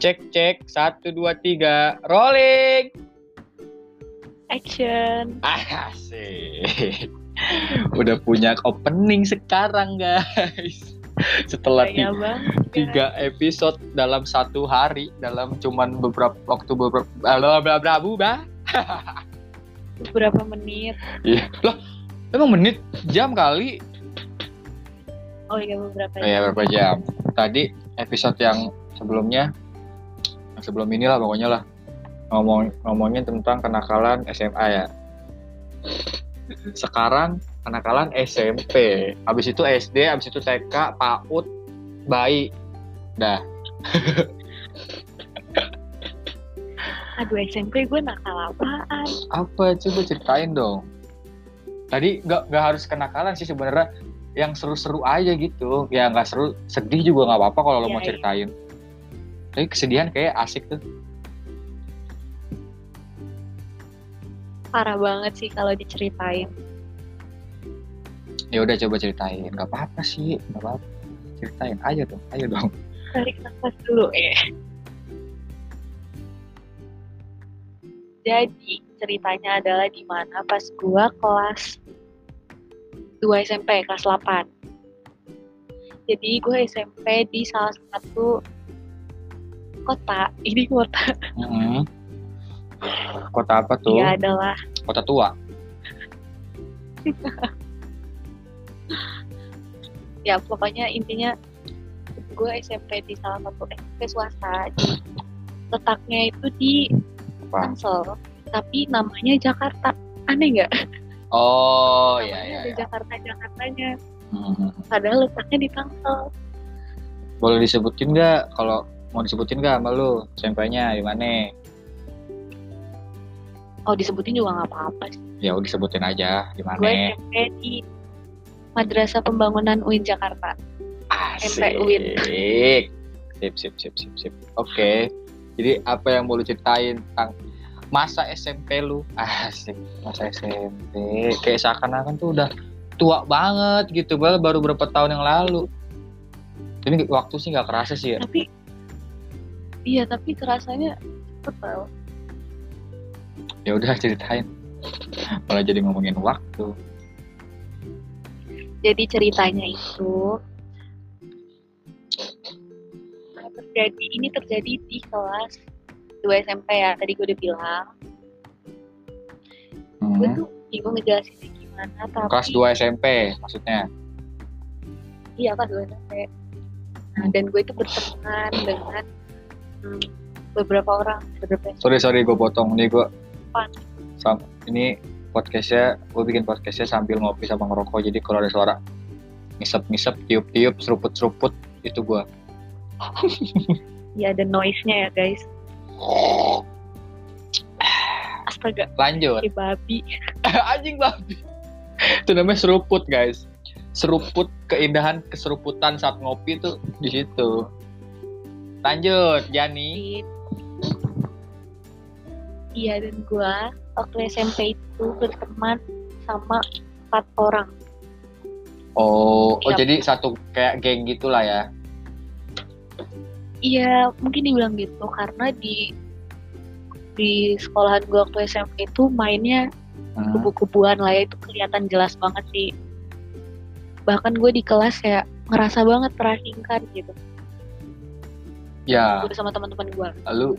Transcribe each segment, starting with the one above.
Cek cek satu dua tiga rolling. Action. Asik. Udah punya opening sekarang guys. Setelah ti- Kayak bang. tiga episode dalam satu hari dalam cuman beberapa waktu beberapa bla bla bla bla Beberapa menit. Iya. Lah, emang menit jam kali? Oh iya beberapa. Oh, ya berapa jam? Tadi episode yang sebelumnya sebelum inilah pokoknya lah ngomong ngomongin tentang kenakalan SMA ya. Sekarang kenakalan SMP. Habis itu SD, habis itu TK, PAUD, bayi. Dah. Aduh SMP gue nakal apaan? Apa coba ceritain dong. Tadi nggak nggak harus kenakalan sih sebenarnya yang seru-seru aja gitu. Ya nggak seru, sedih juga nggak apa-apa kalau lo Iya, mau iya. ceritain. Tapi kesedihan kayak asik tuh. Parah banget sih kalau diceritain. Ya udah coba ceritain. Nggak apa-apa sih, nggak apa-apa. Ceritain aja dong, ayo dong. Tarik nafas dulu ya. Jadi ceritanya adalah di mana pas gua kelas 2 SMP kelas 8. Jadi gue SMP di salah satu kota. Ini kota. Mm-mm. Kota apa tuh? Dia adalah Kota tua. ya pokoknya intinya gue SMP di salah satu SMP swasta. Letaknya itu di? Tangsel, tapi namanya Jakarta. Aneh nggak? Oh Namanya iya iya. ada iya. Jakarta Jakartanya. Mm-mm. Padahal letaknya di Tangsel. Boleh disebutin nggak kalau mau disebutin nggak sama lu SMP-nya di mana? Oh disebutin juga nggak apa-apa sih. Ya udah disebutin aja di Gue mana. SMP di Madrasah Pembangunan UIN Jakarta. SMP UIN. Sip, sip, sip, sip, sip. Oke. Jadi apa yang mau lu ceritain tentang masa SMP lu? Asik, masa SMP. Kayak seakan-akan tuh udah tua banget gitu, padahal baru berapa tahun yang lalu. Ini waktu sih nggak kerasa sih ya. Tapi iya tapi kerasanya cepet tau. Ya udah ceritain. Malah jadi ngomongin waktu. Jadi ceritanya itu terjadi ini terjadi di kelas 2 SMP ya. Tadi gue udah bilang. Gue Hmm. tuh bingung ngejelasinnya gimana. Tapi Kelas 2 SMP maksudnya. Iya kelas 2 SMP. Nah, dan gue itu berteman dengan beberapa orang, beberapa Sorry sorry gue potong. Nih gue. Sam, ini podcastnya gue bikin podcastnya sambil ngopi sama ngerokok. Jadi kalau ada suara ngisep-ngisep tiup-tiup seruput-seruput itu gue ya ada noise-nya ya guys. Astaga, lanjut. Kayak babi. anjing babi. Itu namanya seruput guys. Seruput keindahan keseruputan saat ngopi tuh di situ lanjut Jani Iya dan gue waktu SMP itu berteman sama empat orang. oh oh jadi satu kayak geng gitulah ya Iya mungkin dibilang gitu karena di di sekolahan gue waktu SMP itu mainnya Hmm. kubu-kubuan lah ya itu kelihatan jelas banget sih. Bahkan gue di kelas kayak ngerasa banget terasingkan gitu. Ya. Gue sama teman-teman gue. lu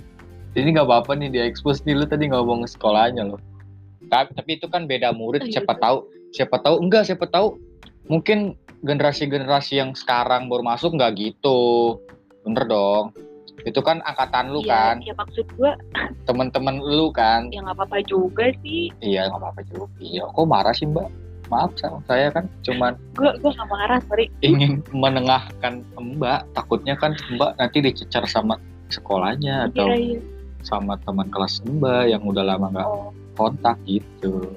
ini nggak apa-apa nih dia expose nih lu tadi ngomong sekolahnya loh. Tapi, tapi itu kan beda murid Oh, iya, siapa betul. tahu siapa tahu enggak siapa tahu mungkin generasi-generasi yang sekarang baru masuk nggak gitu. Bener dong. Itu kan angkatan lu Iya, kan. ya maksud gue temen-temen lu kan. Ya nggak apa-apa juga sih. iya nggak apa-apa juga. Iya kok marah sih mbak maaf sama saya kan cuman Gue gue nggak marah sorry. ingin menengahkan mbak takutnya kan mbak nanti dicecar sama sekolahnya atau Iya iya. sama teman kelas mbak yang udah lama nggak Oh, kontak gitu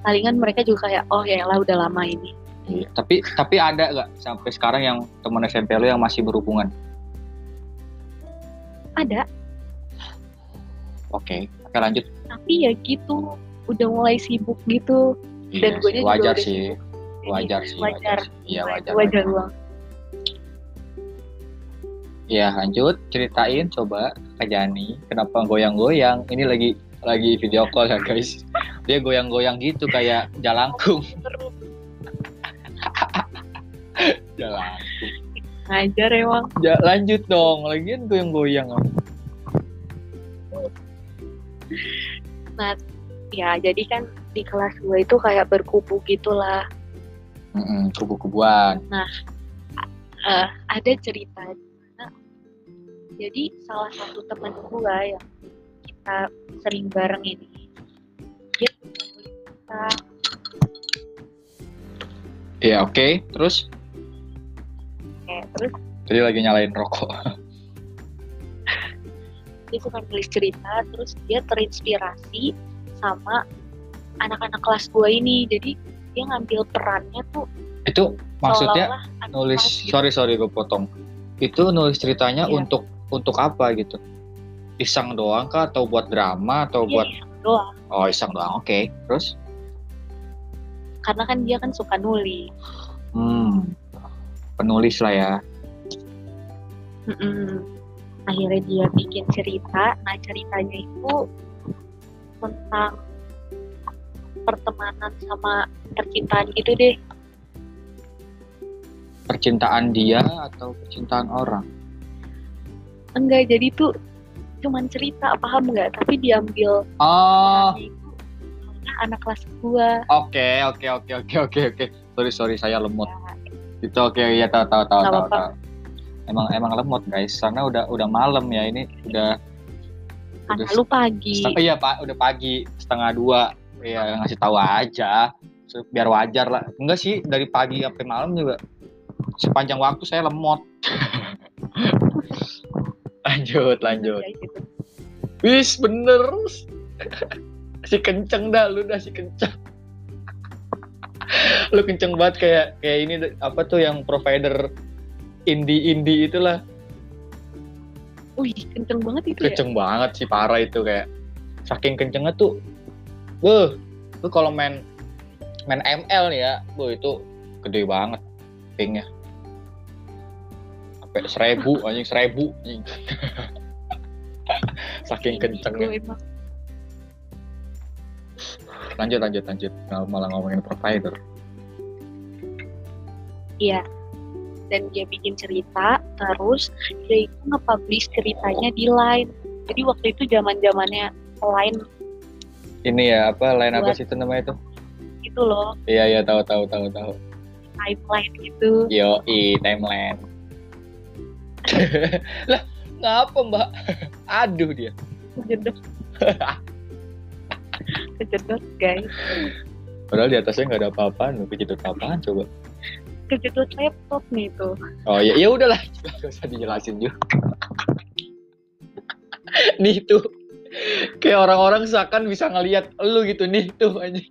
palingan mereka juga kayak oh ya lah udah lama ini. Iya, tapi tapi ada nggak sampai sekarang yang teman SMP lu yang masih berhubungan Ada, oke oke lanjut tapi ya gitu udah mulai sibuk gitu. Iya Dan sih, juga wajar udah sih wajar sih wajar. iya wajar wajar banget. Ya lanjut ceritain coba Kak Jani kenapa goyang-goyang. Ini lagi lagi video call ya guys. Dia goyang-goyang gitu kayak jalangkung. Jalangkung. ngajar emang. Ya, lanjut dong. Lagian goyang-goyang. Nah, ya jadi kan di kelas gue itu kayak berkubu gitulah. Mm-mm, kubu-kubuan. Eh, ada cerita mana jadi salah satu teman gue yang kita sering bareng ini dia punya cerita Ya oke. Terus kayak terus tadi lagi nyalain rokok. dia suka nulis cerita terus dia terinspirasi sama anak-anak kelas gue ini jadi dia ngambil perannya tuh Itu maksudnya nulis gitu. sorry sorry gue potong. Itu nulis ceritanya Iya. untuk untuk apa gitu? Iseng doang kah atau buat drama atau Iya, buat iseng doang oh iseng doang. Oke. Terus karena kan dia kan suka nulis hmm penulis lah ya. Mm-mm. akhirnya dia bikin cerita nah ceritanya itu tentang pertemanan sama percintaan gitu deh. Percintaan dia atau percintaan orang? enggak jadi tuh cuman cerita paham nggak? Tapi diambil Oh, anak kelas gua. Oke oke oke oke oke oke. Sorry sorry saya lemot. Itu oke ya tahu tahu tahu tahu. Emang emang lemot guys, karena udah udah malam ya ini udah udah lu pagi. setengah, iya pak udah pagi setengah dua ya ngasih tahu aja. Biar wajar lah. Enggak sih dari pagi sampai malam juga. Sepanjang waktu saya lemot. Lanjut lanjut. Ya, gitu. wis bener. Si kenceng dah lu dah si kenceng. Lu kenceng banget kayak kayak ini apa tuh yang provider indie indie itulah. Wih, kenceng banget itu ya. kenceng banget sih parah itu kayak. Saking kencengnya tuh Beuh, lu kalau main main ML nih ya, bu itu gede banget pingnya. Sampai seribu anjing seribu anjing. saking kencengnya. Lanjut lanjut lanjut. Malah ngomongin provider. Iya. Dan dia bikin cerita, terus dia itu nge-publish ceritanya di Line. Jadi waktu itu zaman zamannya Line Ini ya apa lain apa sih itu namanya itu? gitu loh, Iya iya tahu tahu tahu tahu. timeline gitu. Yo i timeline. lah ngapa mbak? Aduh dia. Kejedot. Kejedot guys. Padahal di atasnya nggak ada apa-apaan, lu kejedot apaan coba? Kejedot laptop nih tuh. Oh ya, ya udahlah, gak usah dijelasin juga. nih tuh, kayak orang-orang seakan bisa ngelihat lu gitu nih tuh aja.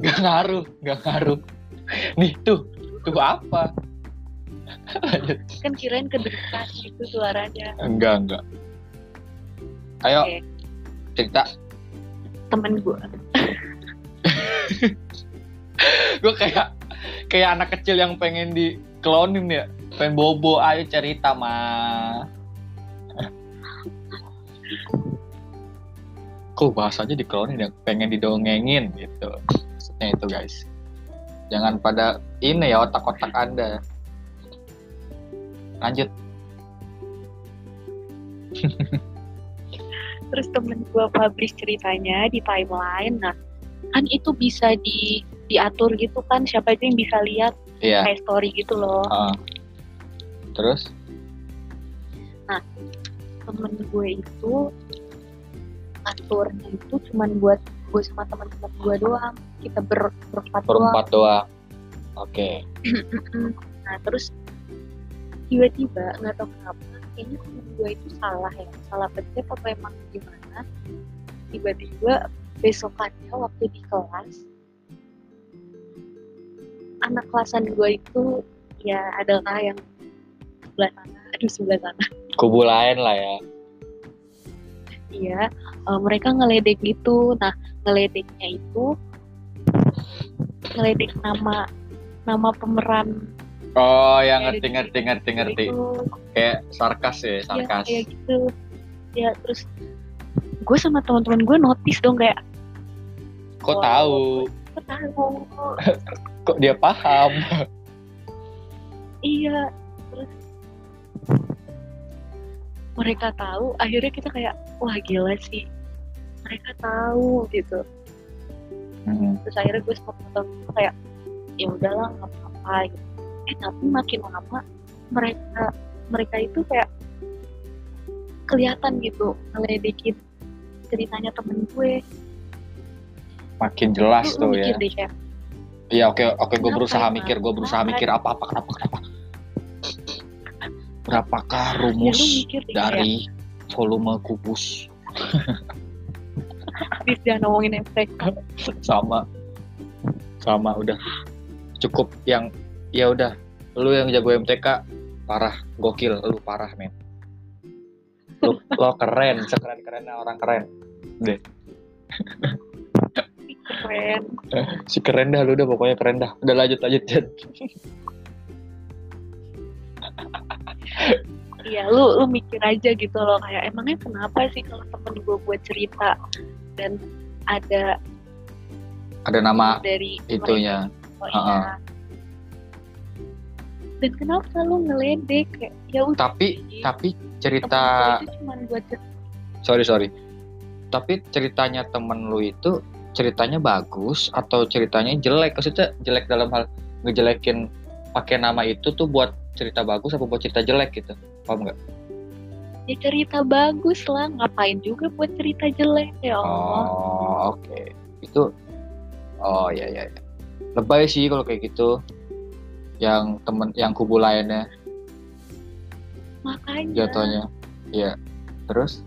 gak ngaruh, gak ngaruh. Nih tuh, tuh apa? Kan kirain kedengeran gitu suaranya. Enggak, enggak. Ayo, Oke. cerita. Temen gue. Gue kayak kayak anak kecil yang pengen diklonin ya. Pengen bobo, ayo cerita mah. Kok bahasanya diklonin ya? Pengen didongengin gitu. Maksudnya itu guys. Jangan pada ini ya otak-otak anda. Lanjut. Terus temen gue publish ceritanya di timeline. Nah, kan itu bisa di diatur gitu kan siapa aja yang bisa lihat Iya. kayak story gitu loh. Heeh. terus? temen gue itu aturnya itu cuman buat gue sama teman-teman gue doang kita ber berempat doang Berempat doang. Oke. nah terus tiba-tiba nggak tahu kenapa kayaknya temen gue itu salah ya salah pencet apa emang gimana tiba-tiba besokannya waktu di kelas anak kelasan gue itu ya adalah yang sebelah sana aduh sebelah sana Kubu lain lah ya. Iya, eh, mereka ngeledek gitu. Nah, ngeledeknya itu ngeledek nama nama pemeran Oh, yang Kayak ngerti ngerti ngerti ngerti. Itu, Kayak sarkas ya, ya, sarkas. kayak gitu ya terus gue sama teman-teman gue notice dong kayak Kok Wow. tahu? kok tahu Kok dia paham? iya mereka tahu akhirnya kita kayak wah gila sih mereka tahu gitu Hmm. terus akhirnya gue temen gue kayak ya udahlah nggak apa-apa gitu eh tapi makin lama mereka mereka itu kayak kelihatan gitu ngeledekin ceritanya temen gue Makin jelas tuh ya. mikir deh kayak Iya oke oke gue berusaha mikir, gue berusaha mikir apa apa kenapa kenapa. Berapakah ya rumus mikir deh kayak dari volume kubus? Habis dia ngomongin MTK sama. Sama udah. Cukup yang ya udah. Lu yang jago MTK parah. Gokil lu parah men. Lu lo keren sekeren kerennya orang keren. Keren. Si keren dah lu udah pokoknya keren dah. Udah lanjut lanjut Jet. Iya, lu lu mikir aja gitu loh. Kayak emangnya kenapa sih kalau temen gue buat cerita dan ada ada nama dari itunya. mereka, oh Ha-ha. iya. Dan kenapa lu ngeledek? Kayak ya udah tapi sih, tapi cerita buat cerita sorry sorry. Tapi ceritanya temen lu itu ceritanya bagus atau ceritanya jelek? Maksudnya jelek dalam hal ngejelekin pakai nama itu tuh buat cerita bagus apa buat cerita jelek gitu? Paham nggak? Ya cerita bagus lah. Ngapain juga buat cerita jelek? Ya Allah. Oh oke. Itu oh ya ya ya lebay sih kalau kayak gitu. Yang temen yang kubu lainnya. Makanya. Jatuhnya. Ya terus?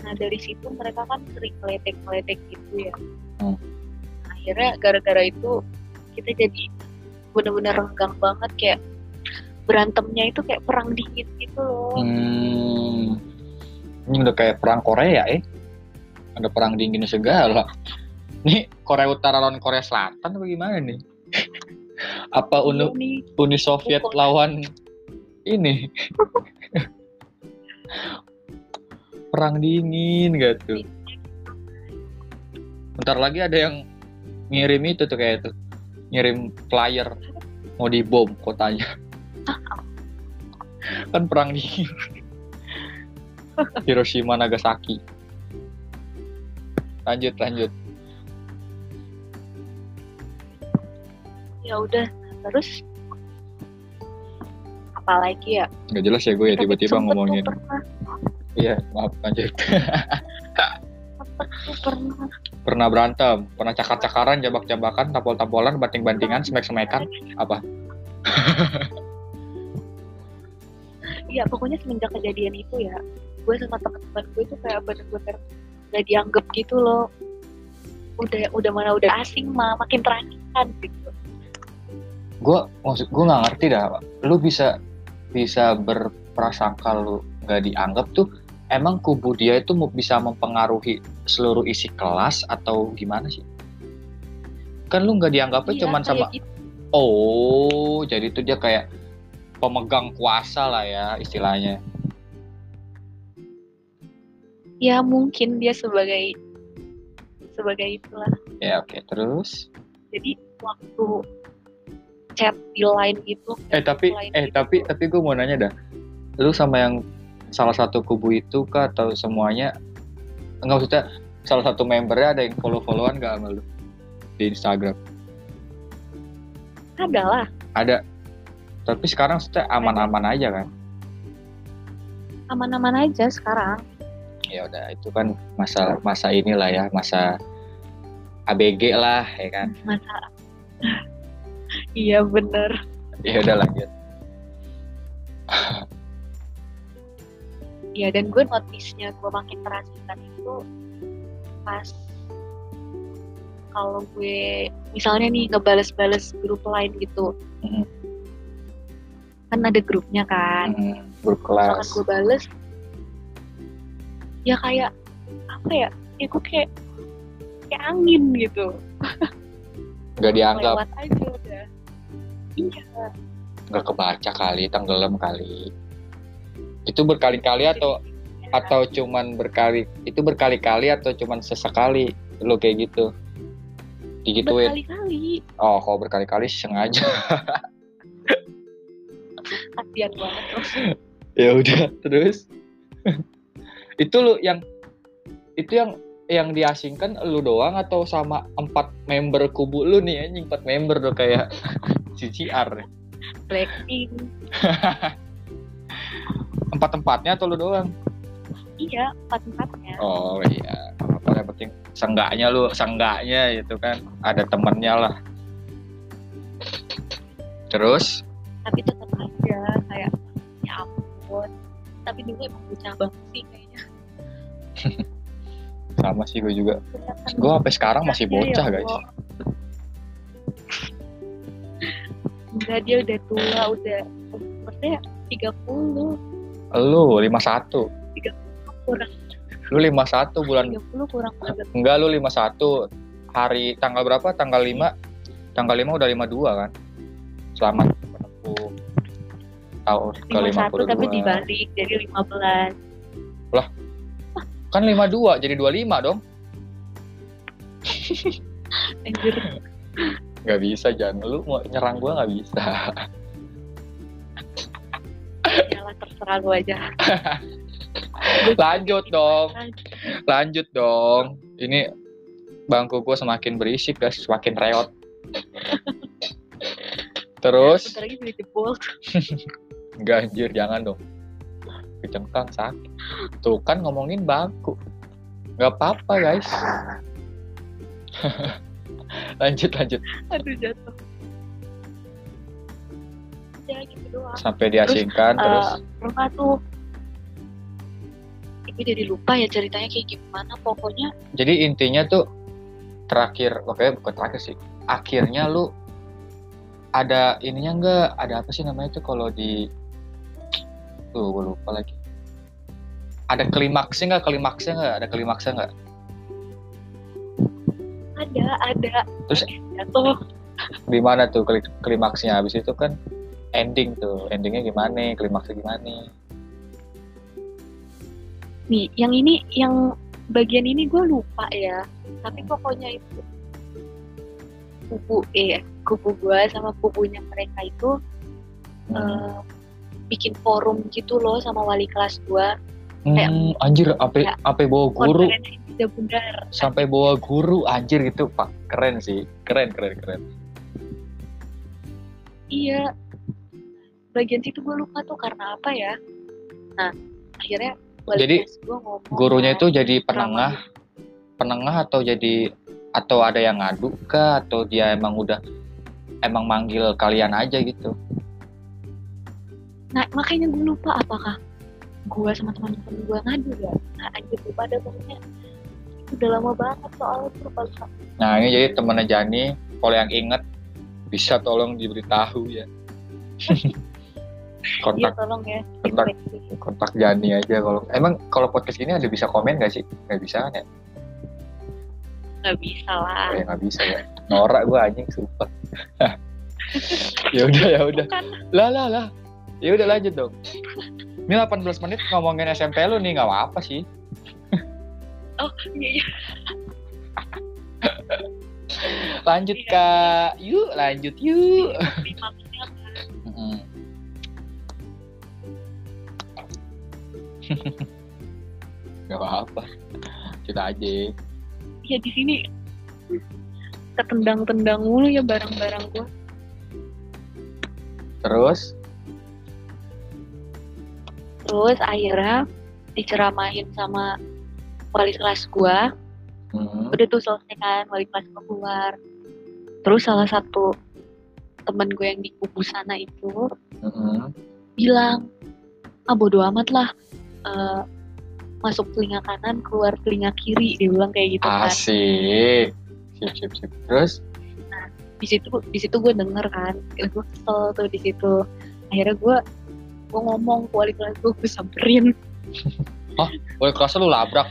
Nah dari situ mereka kan sering ngeledek-ngeledek gitu ya. Hmm. Akhirnya gara-gara itu kita jadi bener-bener renggang banget kayak berantemnya itu kayak perang dingin gitu loh Hmm, ini udah kayak perang Korea eh. Ada perang dingin segala. Nih Korea Utara lawan Korea Selatan apa gimana nih? apa Uni, Iya Uni Soviet lawan ini? perang dingin gitu. Bentar lagi ada yang ngirim itu tuh kayak itu. Ngirim flyer mau dibom kotanya. kan perang dingin. Hiroshima Nagasaki. Lanjut lanjut. ya udah terus apalagi ya Nggak jelas ya gue ya tiba-tiba ngomongin. Iya maaf lanjut. pernah Pernah berantem, pernah cakar-cakaran, jabak-jabakan, tampol-tampolan, banting-bantingan, semek-semekan, apa? Iya pokoknya semenjak kejadian itu ya gue sama teman-teman gue itu kayak bener-bener gak dianggap gitu loh. Udah udah mana udah asing mah makin terancam gitu. Gue maksud gue nggak ngerti dah lu bisa bisa berprasangka lu nggak dianggap tuh emang kubu dia itu bisa mempengaruhi seluruh isi kelas atau gimana sih? Kan lu nggak dianggapnya Iya, cuman sama gitu. oh jadi tuh dia kayak pemegang kuasa lah ya istilahnya. Ya mungkin dia sebagai sebagai itulah. Ya oke terus? Jadi waktu chat di line gitu eh tapi eh gitu. tapi tapi gue mau nanya dah. Lu sama yang salah satu kubu itu kah atau semuanya? Enggak maksudnya salah satu membernya ada yang follow followan gak sama lu di Instagram? Ada lah. Ada. Tapi sekarang maksudnya aman-aman aja kan? Aman-aman aja sekarang. Ya udah itu kan masa masa inilah ya masa ABG lah ya kan? Masa iya bener. Ya udah lanjut ya dan gue notisnya gue makin terasikan itu pas kalau gue misalnya nih ngebales-bales grup lain gitu. Mhm. kan ada grupnya kan. Hmm, misalkan berkelas gue bales ya kayak apa ya ya gue kayak kayak angin gitu. Nggak dianggap. Lewat aja udah. Iya. Nggak kebaca kali tenggelam kali itu berkali-kali atau atau cuman berkali itu berkali-kali atau cuman sesekali? Lo kayak gitu. Digituin. Berkali-kali. Oh kalau berkali-kali sengaja. Kasihan banget. Ya udah terus? Itu lu yang itu yang yang diasingkan lu doang atau sama empat member kubu lu nih anjing? Empat member tuh kayak CCR Blackpink empat empatnya atau lu doang? Iya empat empatnya oh iya. Apa yang penting senggaknya lu senggaknya itu kan. Ada temennya lah. Terus? Tapi tetap aja kayak ya ampun. Tapi dulu emang bocah banget sih kayaknya. Sama sih gue juga. Gue sampai sekarang masih Ya, ya bocah guys enggak dia udah tua udah umurnya 30 lu 51 kurang. Lu 51 bulan. 30 kurang banget enggak lu 51 hari tanggal berapa? Tanggal 5 tanggal 5 udah 52 kan? Selamat. Menempuh tahun ke 51 tapi 52 dibalik jadi 15 kan 52 jadi 25 dong. Anjir. Nggak bisa jangan lu mau nyerang gua nggak bisa yalah terserah lu aja. Lanjut dong. Lanjut. Dong. Ini bangku gua semakin berisik guys semakin reot. Terus? Bentar lagi bisa jebol. Enggak anjir, jangan dong. Kecengkang sakit. Tuh kan ngomongin bangku. Nggak apa-apa guys. lanjut lanjut. Aduh jatuh ya gitu doang. Sampai diasingkan terus, Eh, pernah tuh ibu jadi lupa ya ceritanya kayak gimana pokoknya. Jadi intinya tuh terakhir oke bukan terakhir sih. Akhirnya lu ada ininya enggak ada apa sih namanya tuh kalau di tuh gue lupa lagi. Ada klimaksnya nggak? Klimaksnya nggak? Ada klimaksnya nggak? Ada ada. Terus? jatuh di mana tuh kli- klimaksnya? Habis itu kan ending tuh. Endingnya gimana? Klimaksnya gimana? Nih yang ini yang bagian ini gue lupa ya. Tapi pokoknya itu kubu eh kubu gue sama kubunya mereka itu hmm. eh, bikin forum gitu loh sama wali kelas gue kayak- Hmm, anjir apa kayak apa bawa guru. bundar sampai bawa guru anjir gitu pak keren sih. Keren keren keren. Iya bagian situ gue lupa tuh karena apa ya nah akhirnya Jadi, gue ngomong gurunya itu jadi penengah penengah atau jadi atau ada yang ngadu kah atau dia emang udah emang manggil kalian aja gitu Nah, makanya gue lupa apakah gue sama teman-teman gue ngadu ya. Nah, anjir lupa ada pokoknya. Udah lama banget soalnya lupa. nah ini jadi temennya Jani kalau yang inget bisa tolong diberitahu ya Iya kontak tolong ya. kontak. Kontak Jani aja kalau emang kalau podcast ini ada bisa komen gak sih? Nggak bisa kan ya? Nggak bisa lah. ya nggak bisa ya. Norak gue anjing sumpah. Ya udah ya udah. Lah lah lah. Ya udah lanjut dong. Ini 18 menit ngomongin SMP lu nih nggak apa-apa sih. Oh iya iya. lanjut Iya. kak. Yuk lanjut yuk nggak apa-apa kita aja Iya di sini ketendang-tendang mulu ya barang-barang gue. terus Terus akhirnya diceramahin sama wali kelas gue. hmm, Udah tuh selesai kan wali kelas gue keluar. Terus salah satu temen gue yang di kubu sana itu mm-mm. bilang ah bodo amat lah Eh, masuk telinga kanan keluar telinga kiri dia bilang kayak gitu kan. Asik. Sip sip sip. Terus? Di situ di situ gue denger kan gue kesel tuh di situ. Akhirnya gue gue ngomong ke wali kelas gue gue samperin boleh kelas lu labrak.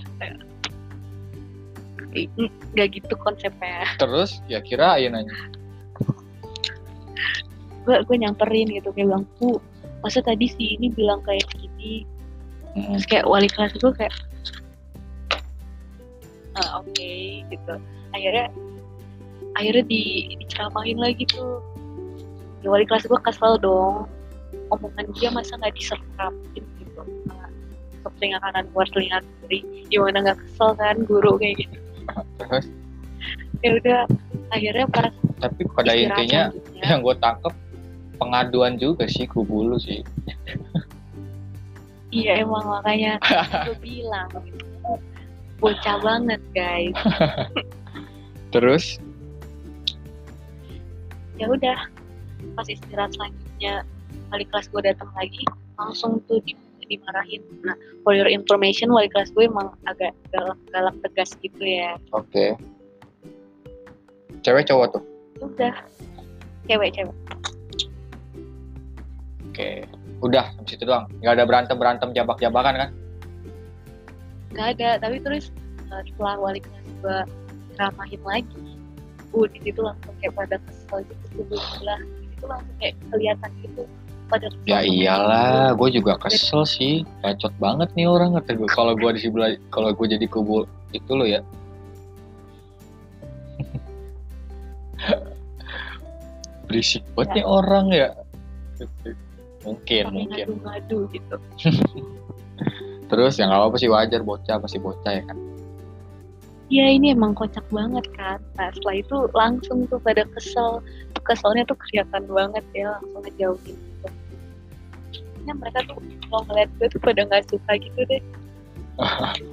Nggak gitu konsepnya. Terus? Ya kira ya nanya. Gue gue nyamperin gitu kayak bilang bu masa tadi si ini bilang kayak gini Terus kayak wali kelas gue kayak ah oke gitu. Akhirnya akhirnya di diceramahin lagi tuh. Ya wali kelas gue kesel dong. Omongan dia masa nggak diserapin gitu. Nah, ke telinga kanan keluar telinga kiri. Gimana nggak kesel kan guru kayak gitu. Terus? Ya udah akhirnya pas tapi pada intinya selanjutnya, yang gue tangkep pengaduan juga sih kubu lu sih. Iya emang makanya gue bilang bocah banget guys Terus ya udah pas istirahat selanjutnya wali kelas gue datang lagi langsung tuh di, dimarahin nah for your information wali kelas gue emang agak galak galak tegas gitu ya oke. Cewek cowok tuh. udah cewek cewek Oke. Udah sampai situ doang. Nggak ada berantem berantem jabak jabakan kan? nggak ada tapi terus uh, setelah wali kelas gue ramahin lagi uh di situ langsung kayak pada kesel gitu tuh sebelah itu langsung kayak kelihatan gitu pada kesel Ya iyalah, gue juga kesel sih. Bacot banget nih orang kata gue. Kalau gue di sebelah, kalau gue jadi kubu itu lo ya. Berisik banget nih orang ya. Mungkin, mungkin. ngadu-ngadu gitu Terus yang apa sih wajar bocah masih bocah ya kan. Iya ini emang kocak banget kan. Nah setelah itu langsung tuh pada kesel. Keselnya tuh kelihatan banget ya langsung ngejauhin gitu. Ya mereka tuh kalau ngeliat gue tuh pada nggak suka gitu deh.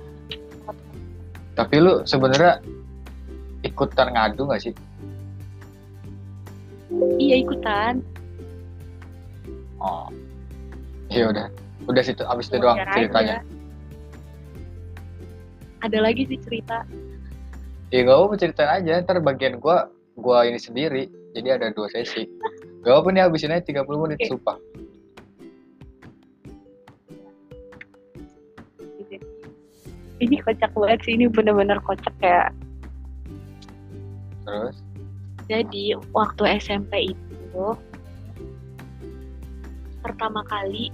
Tapi lu sebenarnya ikutan ngadu gak sih? Iya ikutan. Oh. Iya udah. Udah situ abis itu doang ceritanya. aja. Ada lagi sih cerita. Ya gak apa ceritain aja, ntar bagian gua gua ini sendiri. Jadi ada dua sesi. Gak apa nih habisin aja 30 menit, Oke. sumpah. Ini kocak banget sih. Ini bener-bener kocak ya. Terus, Jadi waktu SMP itu pertama kali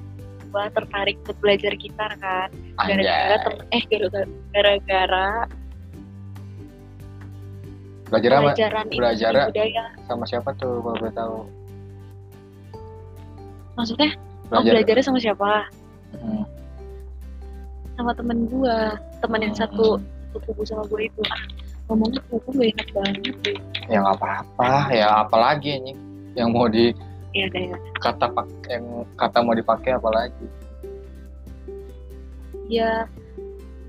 gua tertarik untuk belajar gitar kan. gara-gara eh gara-gara Belajar apa? pelajaran belajar budaya. Sama siapa tuh kalau boleh tahu? maksudnya? Oh belajarnya sama siapa? Hmm. sama temen gua. Teman yang satu satu kubu sama gue itu. Ah, ngomongnya kubu gak enak banget deh. Ya nggak apa-apa, ya apalagi anjing? Yang mau di ya deh kata pak yang kata mau dipakai apalagi. ya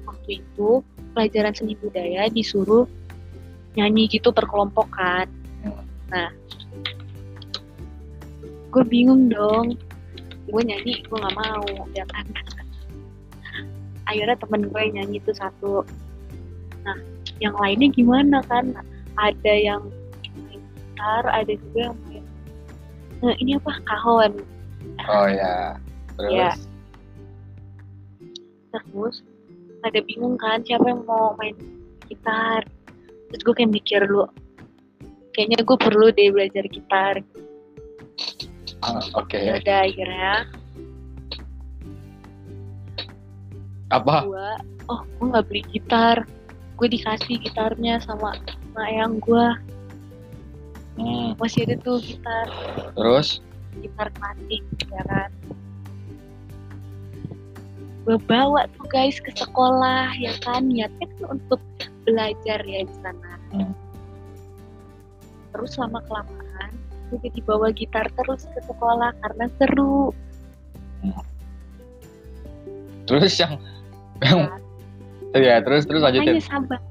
waktu itu pelajaran seni budaya disuruh nyanyi gitu per kelompok kan Hmm. nah gue bingung dong. Gue nyanyi gue nggak mau ya kan? Akhirnya temen gue nyanyi itu satu. Nah yang lainnya gimana kan? Ada yang gitar ada juga yang nah, ini apa kahon Oh ya. Terus Ya. terus ada bingung kan siapa yang mau main gitar terus gue kayak mikir dulu kayaknya gue perlu deh belajar gitar Ah, oke. ya udah akhirnya Apa? gue oh gue nggak beli gitar gue dikasih gitarnya sama sama ayang gue Hmm. masih ada tuh gitar Terus gitar klasik ya kan gue bawa tuh guys ke sekolah ya kan niatnya kan untuk belajar ya di sana Hmm. terus lama kelamaan gue jadi bawa gitar terus ke sekolah karena seru terus yang yang kan? ya terus terus lanjutin.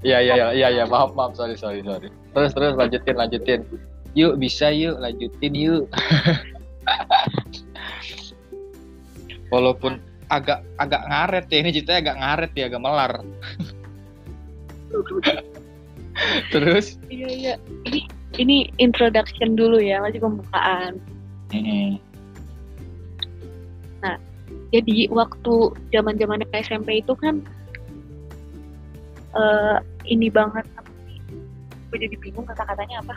Iya iya iya iya ya, maaf maaf sorry sorry sorry. Terus terus lanjutin lanjutin. Yuk bisa yuk lanjutin yuk. Walaupun agak agak ngaret ya ini ceritanya agak ngaret ya agak melar. Terus? iya iya ini ini introduction dulu ya masih pembukaan jadi waktu zaman zaman SMP itu kan eh ini banget gue jadi bingung kata-katanya apa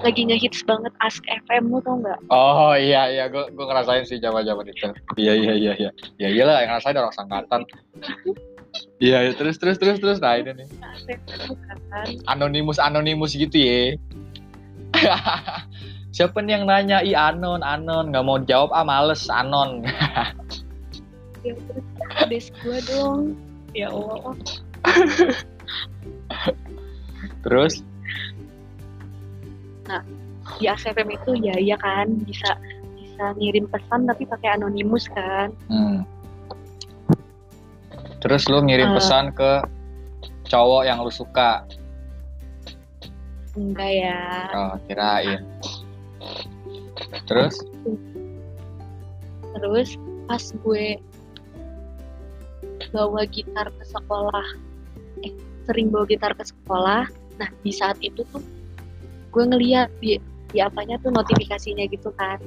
lagi ngehits banget Ask FM lu tau nggak? Oh iya iya gue gue ngerasain sih zaman zaman itu. Iya iya iya iya. Ya iyalah yang ngerasain orang sangkatan. Iya iya terus terus terus terus nah ini nih. Anonimus anonimus gitu ya. Siapa nih yang nanya? Ih anon anon nggak mau jawab ah males anon. Ya terus des gue dong. Ya Allah. Terus Di Ask FM itu ya iya kan bisa bisa ngirim pesan tapi pakai anonimus kan. hmm. Terus lu ngirim Eh. pesan ke cowok yang lu suka. Enggak ya. Oh kirain. Terus Terus pas gue bawa gitar ke sekolah, eh sering bawa gitar ke sekolah. Nah di saat itu tuh gue ngeliat di di apanya tuh notifikasinya gitu kan.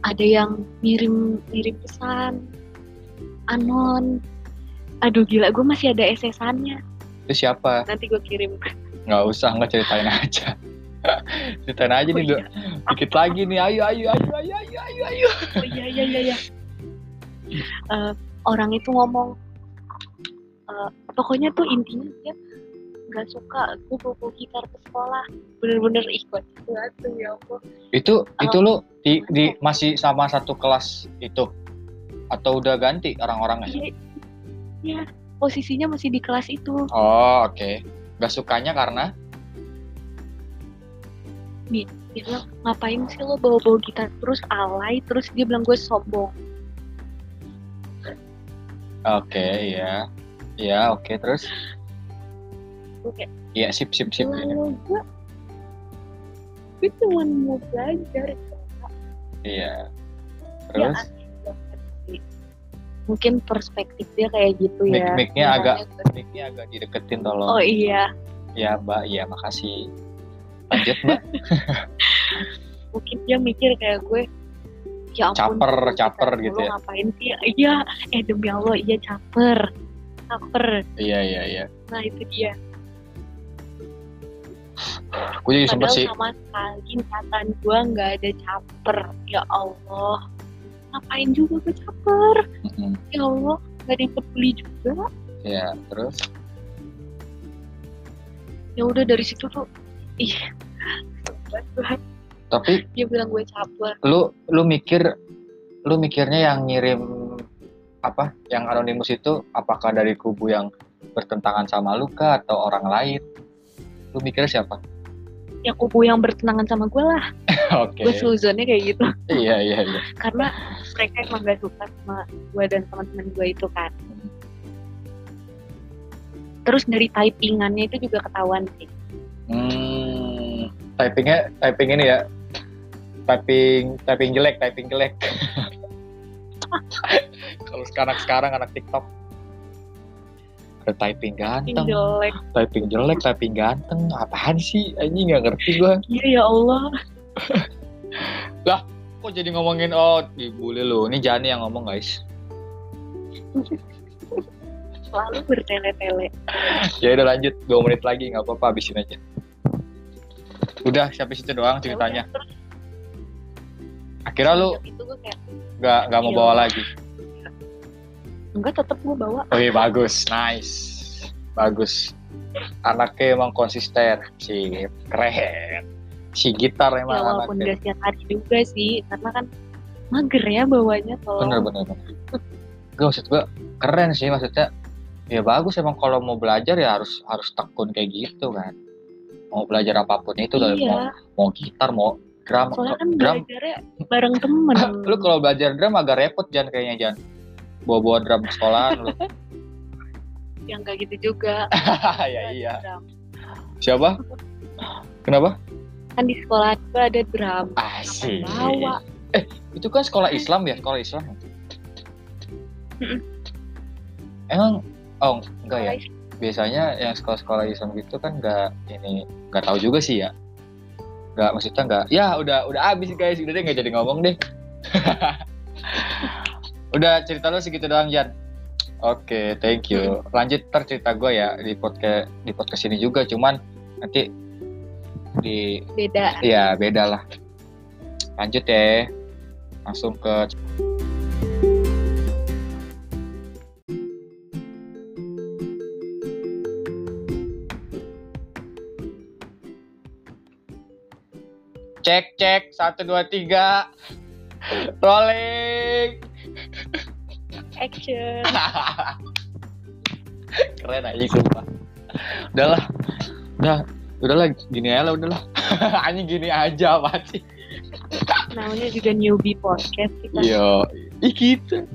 Ada yang ngirim ngirim pesan anon. Aduh gila gue masih ada SS-annya. itu siapa? Nanti gue kirim. Nggak usah nggak ceritain aja. ceritain aja Oh nih, iya, dikit lagi nih. Ayo ayo ayo ayo ayo ayo ayo. oh iya iya iya. iya. Eh, orang itu ngomong, eh, pokoknya tuh intinya dia nggak suka gue bawa gitar ke sekolah. Bener-bener ikut tuh ya Allah. Itu itu lu di, di masih sama satu kelas itu atau udah ganti orang-orangnya? Iya, iya. Posisinya masih di kelas itu. Oh oke. Gak sukanya karena Dia bilang ngapain sih lo bawa-bawa gitar terus alay terus dia bilang gue sombong. oke ya ya oke terus Gue kayak iya sip sip sip. Lalu gue gue cuma mau belajar. iya. Ya, terus. Mungkin perspektif dia kayak gitu ya. mic-nya Makanya agak- mic-nya agak dideketin tolong. Oh iya, ya mbak. Iya makasih. Lanjut mbak. Mungkin dia mikir kayak gue ya ampun Caper, caper gitu ya. ngapain sih? Iya. Eh demi Allah iya caper. Caper. Iya iya iya. Nah itu dia gue jadi sempet padahal sih. sama sekali niatan gue nggak ada caper. Ya Allah. Ngapain juga gue caper? Mm-mm. ya Allah nggak ada yang peduli juga. Ya terus? Ya udah dari situ tuh ih. Tapi dia bilang gue caper. lu lu mikir lu mikirnya yang ngirim apa? Yang anonimus itu apakah dari kubu yang bertentangan sama lu kah atau orang lain lu mikirnya siapa? Ya kubu yang bertenangan sama gue lah. Oke. Gue suzonnya kayak gitu. Iya iya iya. Karena mereka emang gak suka sama gue dan teman-teman gue itu kan. Terus dari typingannya itu juga ketahuan sih. Hmm, typingnya typing ini ya. Typing typing jelek typing jelek. Kalau sekarang sekarang anak TikTok ada typing ganteng. Jelek. Typing jelek typing ganteng. Apaan sih? Ini nggak ngerti gua. Iya ya Allah. Kok jadi ngomongin oh dibully lu. Ini Jani yang ngomong guys. Selalu bertele-tele. Ya udah lanjut. Dua menit lagi nggak apa-apa. Habisin aja. Udah sampai situ doang ceritanya? Ya terus. Akhirnya lu nggak nggak mau Iya. bawa lagi enggak tetep gue bawa. Oke bagus. Nice. Bagus. Anaknya emang konsisten. Sih keren. Si gitar ya emang walaupun anaknya gak setiap hari juga sih karena kan mager ya bawanya tolong bener bener bener. Gue maksud gue keren sih maksudnya. Ya bagus emang kalau mau belajar ya harus harus tekun kayak gitu kan. Mau belajar apa pun itu dari mau, iya mau gitar mau drum soalnya kan drum. belajarnya bareng temen. Lu kalau belajar drum agak repot Jan kayaknya Jan bawa-bawa drum ke sekolahan lu. Yang gak gitu juga. Ya iya. Drum. siapa? Kenapa? Kan di sekolah gue ada drum. Asik. Bawa. Itu kan sekolah Islam ya? Sekolah Islam Mm-mm. emang oh enggak ya? Sekolah biasanya yang sekolah-sekolah Islam gitu kan nggak ini nggak tahu juga sih ya. Nggak maksudnya nggak ya udah udah habis guys. Udah deh nggak jadi ngomong deh udah cerita lo segitu doang Jan. Oke thank you. Lanjut ntar cerita gue ya di podcast di podcast ini juga cuman nanti di beda. Ya beda lah. Lanjut ya langsung ke cek cek satu dua tiga. Rolling action. Keren aja sumpah. Udahlah. Udah udahlah gini aja lah udahlah. Anjing gini aja apa sih namanya juga newbie podcast kita. Iya, ih gitu.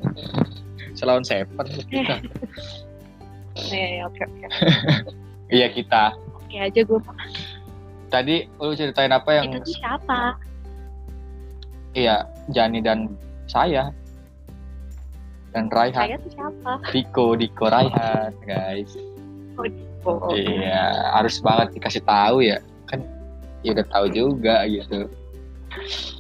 Selawan Seven kita. Eh, oke oke. Iya kita. oke aja gue Tadi lu ceritain apa yang itu siapa? Iya Jani dan saya dan Raihan, tuh siapa Diko, Diko Raihan, guys. oh, Iya, harus banget dikasih tahu ya. Kan ya udah tahu juga gitu.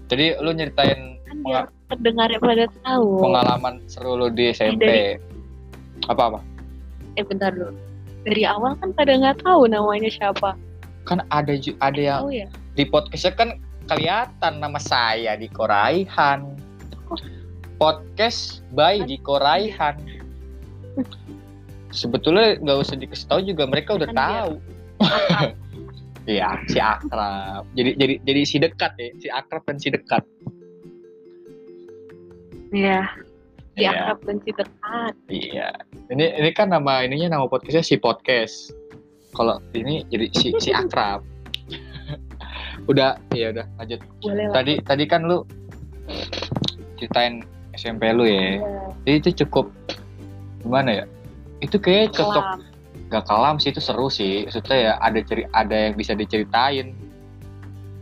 Jadi lu nyeritain kan biar pendengarnya pada tahu pengalaman seru lu di SMP. Apa-apa? eh bentar dulu dari awal kan pada nggak tahu namanya siapa Kan ada ada yang tahu ya di podcastnya kan kelihatan nama saya di Koraihan podcast by di Koraihan sebetulnya nggak usah dikasih tahu juga mereka udah Kan tahu. Iya si akrab. Jadi jadi jadi si dekat ya si akrab dan si dekat. Iya, di Iya. akrab dan si dekat. iya. Ini ini kan nama ininya nama podcastnya si podcast. Kalau ini jadi si si akrab. Udah iya udah lanjut. Boleh lah. tadi tadi kan lu ceritain SMP lu ya Iya, Jadi itu cukup gimana ya? Itu kayak cocok gak kalam sih itu seru sih. Maksudnya ya ada ceri ada yang bisa diceritain.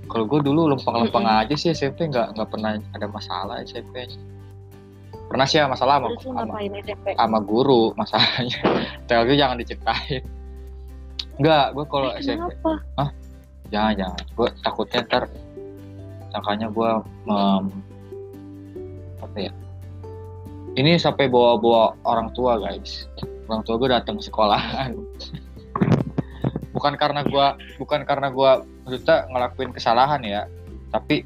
Kalau gue dulu lempeng-lempeng Mm-mm. aja sih SMP nggak nggak pernah ada masalah SMP. Pernah sih ada masalah sama, Terus sama, sama guru masalahnya. Tapi jangan diceritain. Enggak, gue kalau Eh, SMP kenapa? jangan jangan. Gue takutnya ntar sangkanya gue mem, apa ya? Ini sampai bawa-bawa orang tua guys. Orang tua gue datang sekolahan. bukan karena gue bukan karena gue maksudnya ngelakuin kesalahan ya, tapi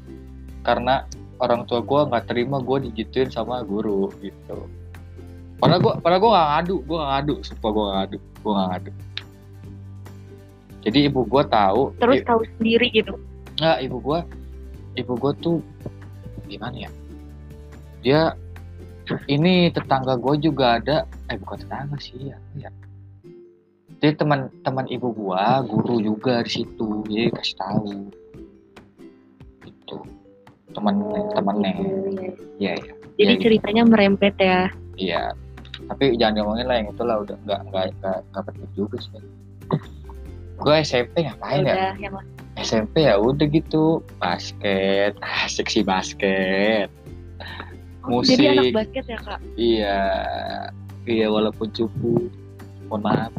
karena orang tua gue nggak terima gue digituin sama guru gitu. Padahal gue padahal gue nggak ngadu, gue nggak ngadu, sumpah gue nggak ngadu, gue nggak ngadu. Jadi ibu gue tahu, Terus tahu sendiri gitu. Nggak, ibu gua ibu gua tuh gimana ya? Dia ini tetangga gue juga ada, eh bukan tetangga sih ya, ya. Jadi teman-teman ibu gua guru juga di situ, jadi kasih tahu. Gitu. Teman temannya. gitu, ya. Iya, iya. Jadi Iya, ceritanya merembet ya. Iya. Tapi jangan ngomongin lah yang itu lah udah nggak nggak nggak penting juga sih. Gue SMP ngapain ya? Yang SMP ya udah gitu basket asik sih basket Musik. Jadi anak basket ya kak? iya iya walaupun cupu mohon maaf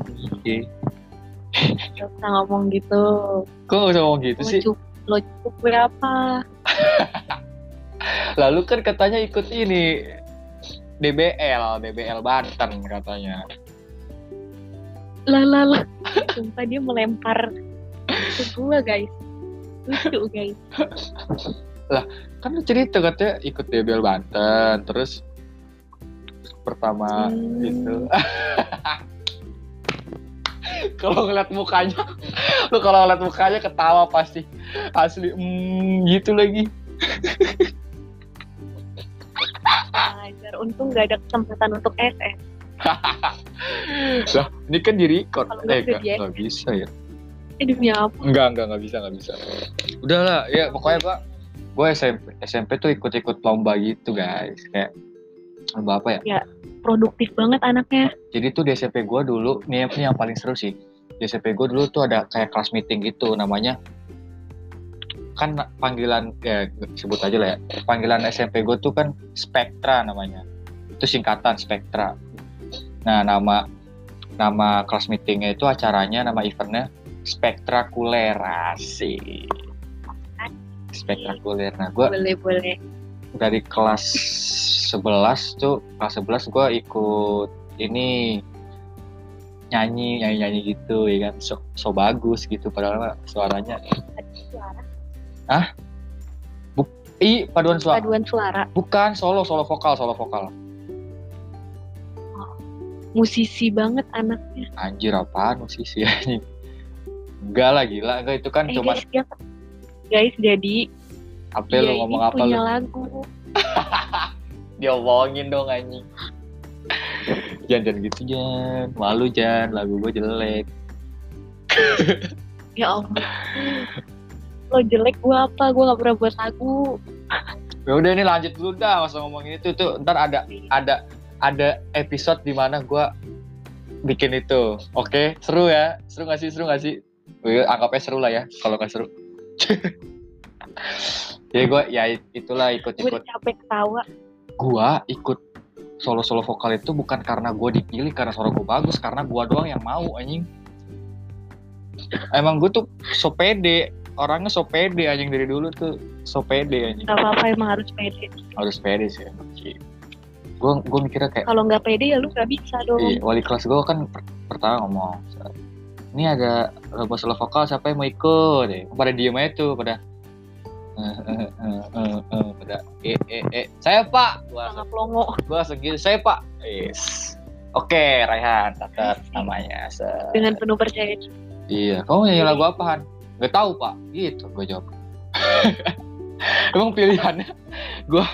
nih Gak usah ngomong gitu. kok gak usah ngomong gitu Lo sih cukup, lo cukup gue apa? lalu kan katanya ikut ini DBL DBL Banten katanya Lah lah lah. Sumpah dia melempar ke gue guys. Lucu guys. kan lu cerita katanya ikut DBL Banten terus pertama Hmm. itu. Kalau ngeliat mukanya lu kalau ngeliat mukanya ketawa pasti asli hmm, gitu lagi. Ajar, untung gak ada kesempatan untuk SS. lah ini kan di record. Eh udah nggak bisa ya. Eh demi apa? enggak enggak nggak bisa nggak bisa. Udahlah ya pokoknya gua gue SMP SMP tuh ikut-ikut lomba gitu guys. Kayak lomba apa ya? Produktif banget anaknya. jadi tuh di SMP gue dulu nih ini yang paling seru sih. Di SMP gue dulu tuh ada kayak kelas meeting gitu namanya kan panggilan ya sebut aja lah ya. Panggilan SMP gue tuh kan Spektra namanya. Itu singkatan Spektra nah nama nama kelas meetingnya itu acaranya nama eventnya spektakulerasi spektakuler nah gue Boleh boleh. dari kelas 11 tuh kelas 11 gue ikut ini nyanyi nyanyi nyanyi gitu ya kan? So, so bagus gitu padahal suaranya. Suara. i paduan suara. Paduan suara. bukan solo solo vokal solo vokal. Musisi banget anaknya. anjir apaan musisi? Anjing enggak lah gila. Enggak itu kan Eh cuma guys, guys jadi apa dia lu ini ngomong apa punya lu? lagu. dia omongin dong anjing. Jangan jangan gitu Jan. Malu Jan. Lagu gue jelek. Ya Allah. Lo jelek gua apa? Gua gak pernah buat lagu. ya udah ini lanjut dulu dah. Masa ngomongin itu. Tuh ntar ada ada ada episode di mana gue bikin itu. Oke? Seru ya? Seru gak sih? Seru gak sih? Gue anggapnya seru lah ya kalau nggak seru jadi gue ya itulah Gue ikut-ikut udah capek ketawa. gue ikut solo-solo vokal itu bukan karena gue dipilih karena suara gue bagus karena gue doang yang mau anjing emang gue tuh so pede orangnya so pede anjing dari dulu tuh so pede anjing Gak apa-apa emang harus pede. harus pede sih emang sih gue gue mikirnya kayak Kalau nggak pede ya lu nggak bisa dong. iya, wali kelas gue kan per- pertama ngomong ini ada lomba solo vokal siapa yang mau ikut? Deh pada diem aja tuh pada. Eh, eh, eh, pada eh eh eh. Saya pak! Gua Sangat longo. gue langsung gitu saya pak! Yes. Oke Raihan catat namanya Se- Dengan penuh percaya. Iya kamu nyanyi lagu apaan nggak tahu pak. Gitu gue jawab. Emang pilihannya gue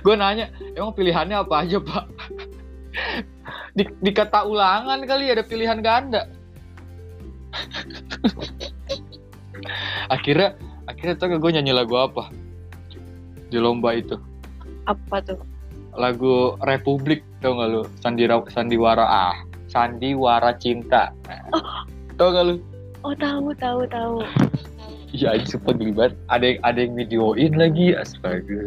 gue nanya emang pilihannya apa aja pak? Di, di kata ulangan kali ada pilihan ganda akhirnya akhirnya tuh gue nyanyi lagu apa? Di lomba itu. Apa tuh? lagu Republik tau gak lu? Sandira, Sandiwara ah Sandiwara Cinta. Nah, tau gak lu? Oh tahu tahu tahu. iya aja super geli banget. Ada yang ada yang videoin lagi astaga.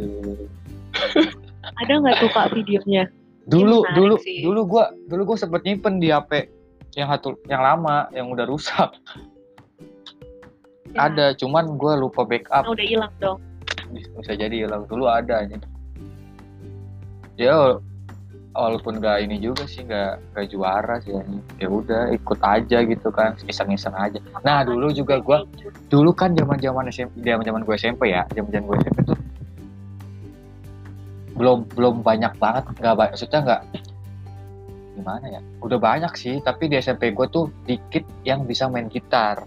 Ada nggak tuh kak videonya? dulu dulu sih. dulu gua dulu gua sempet nyimpen di HP yang satu yang lama yang udah rusak. Ya, ada cuman gua lupa backup. Udah hilang dong. bisa jadi hilang dulu ada aja ya walaupun gak ini juga sih gak, gak juara sih ya udah ikut aja gitu kan iseng-iseng aja. Nah dulu juga gua dulu kan zaman zaman SMP zaman zaman gue SMP ya zaman zaman gue SMP tuh belum belum banyak banget nggak banyak maksudnya nggak gimana ya? Udah banyak sih tapi di SMP gue tuh dikit yang bisa main gitar.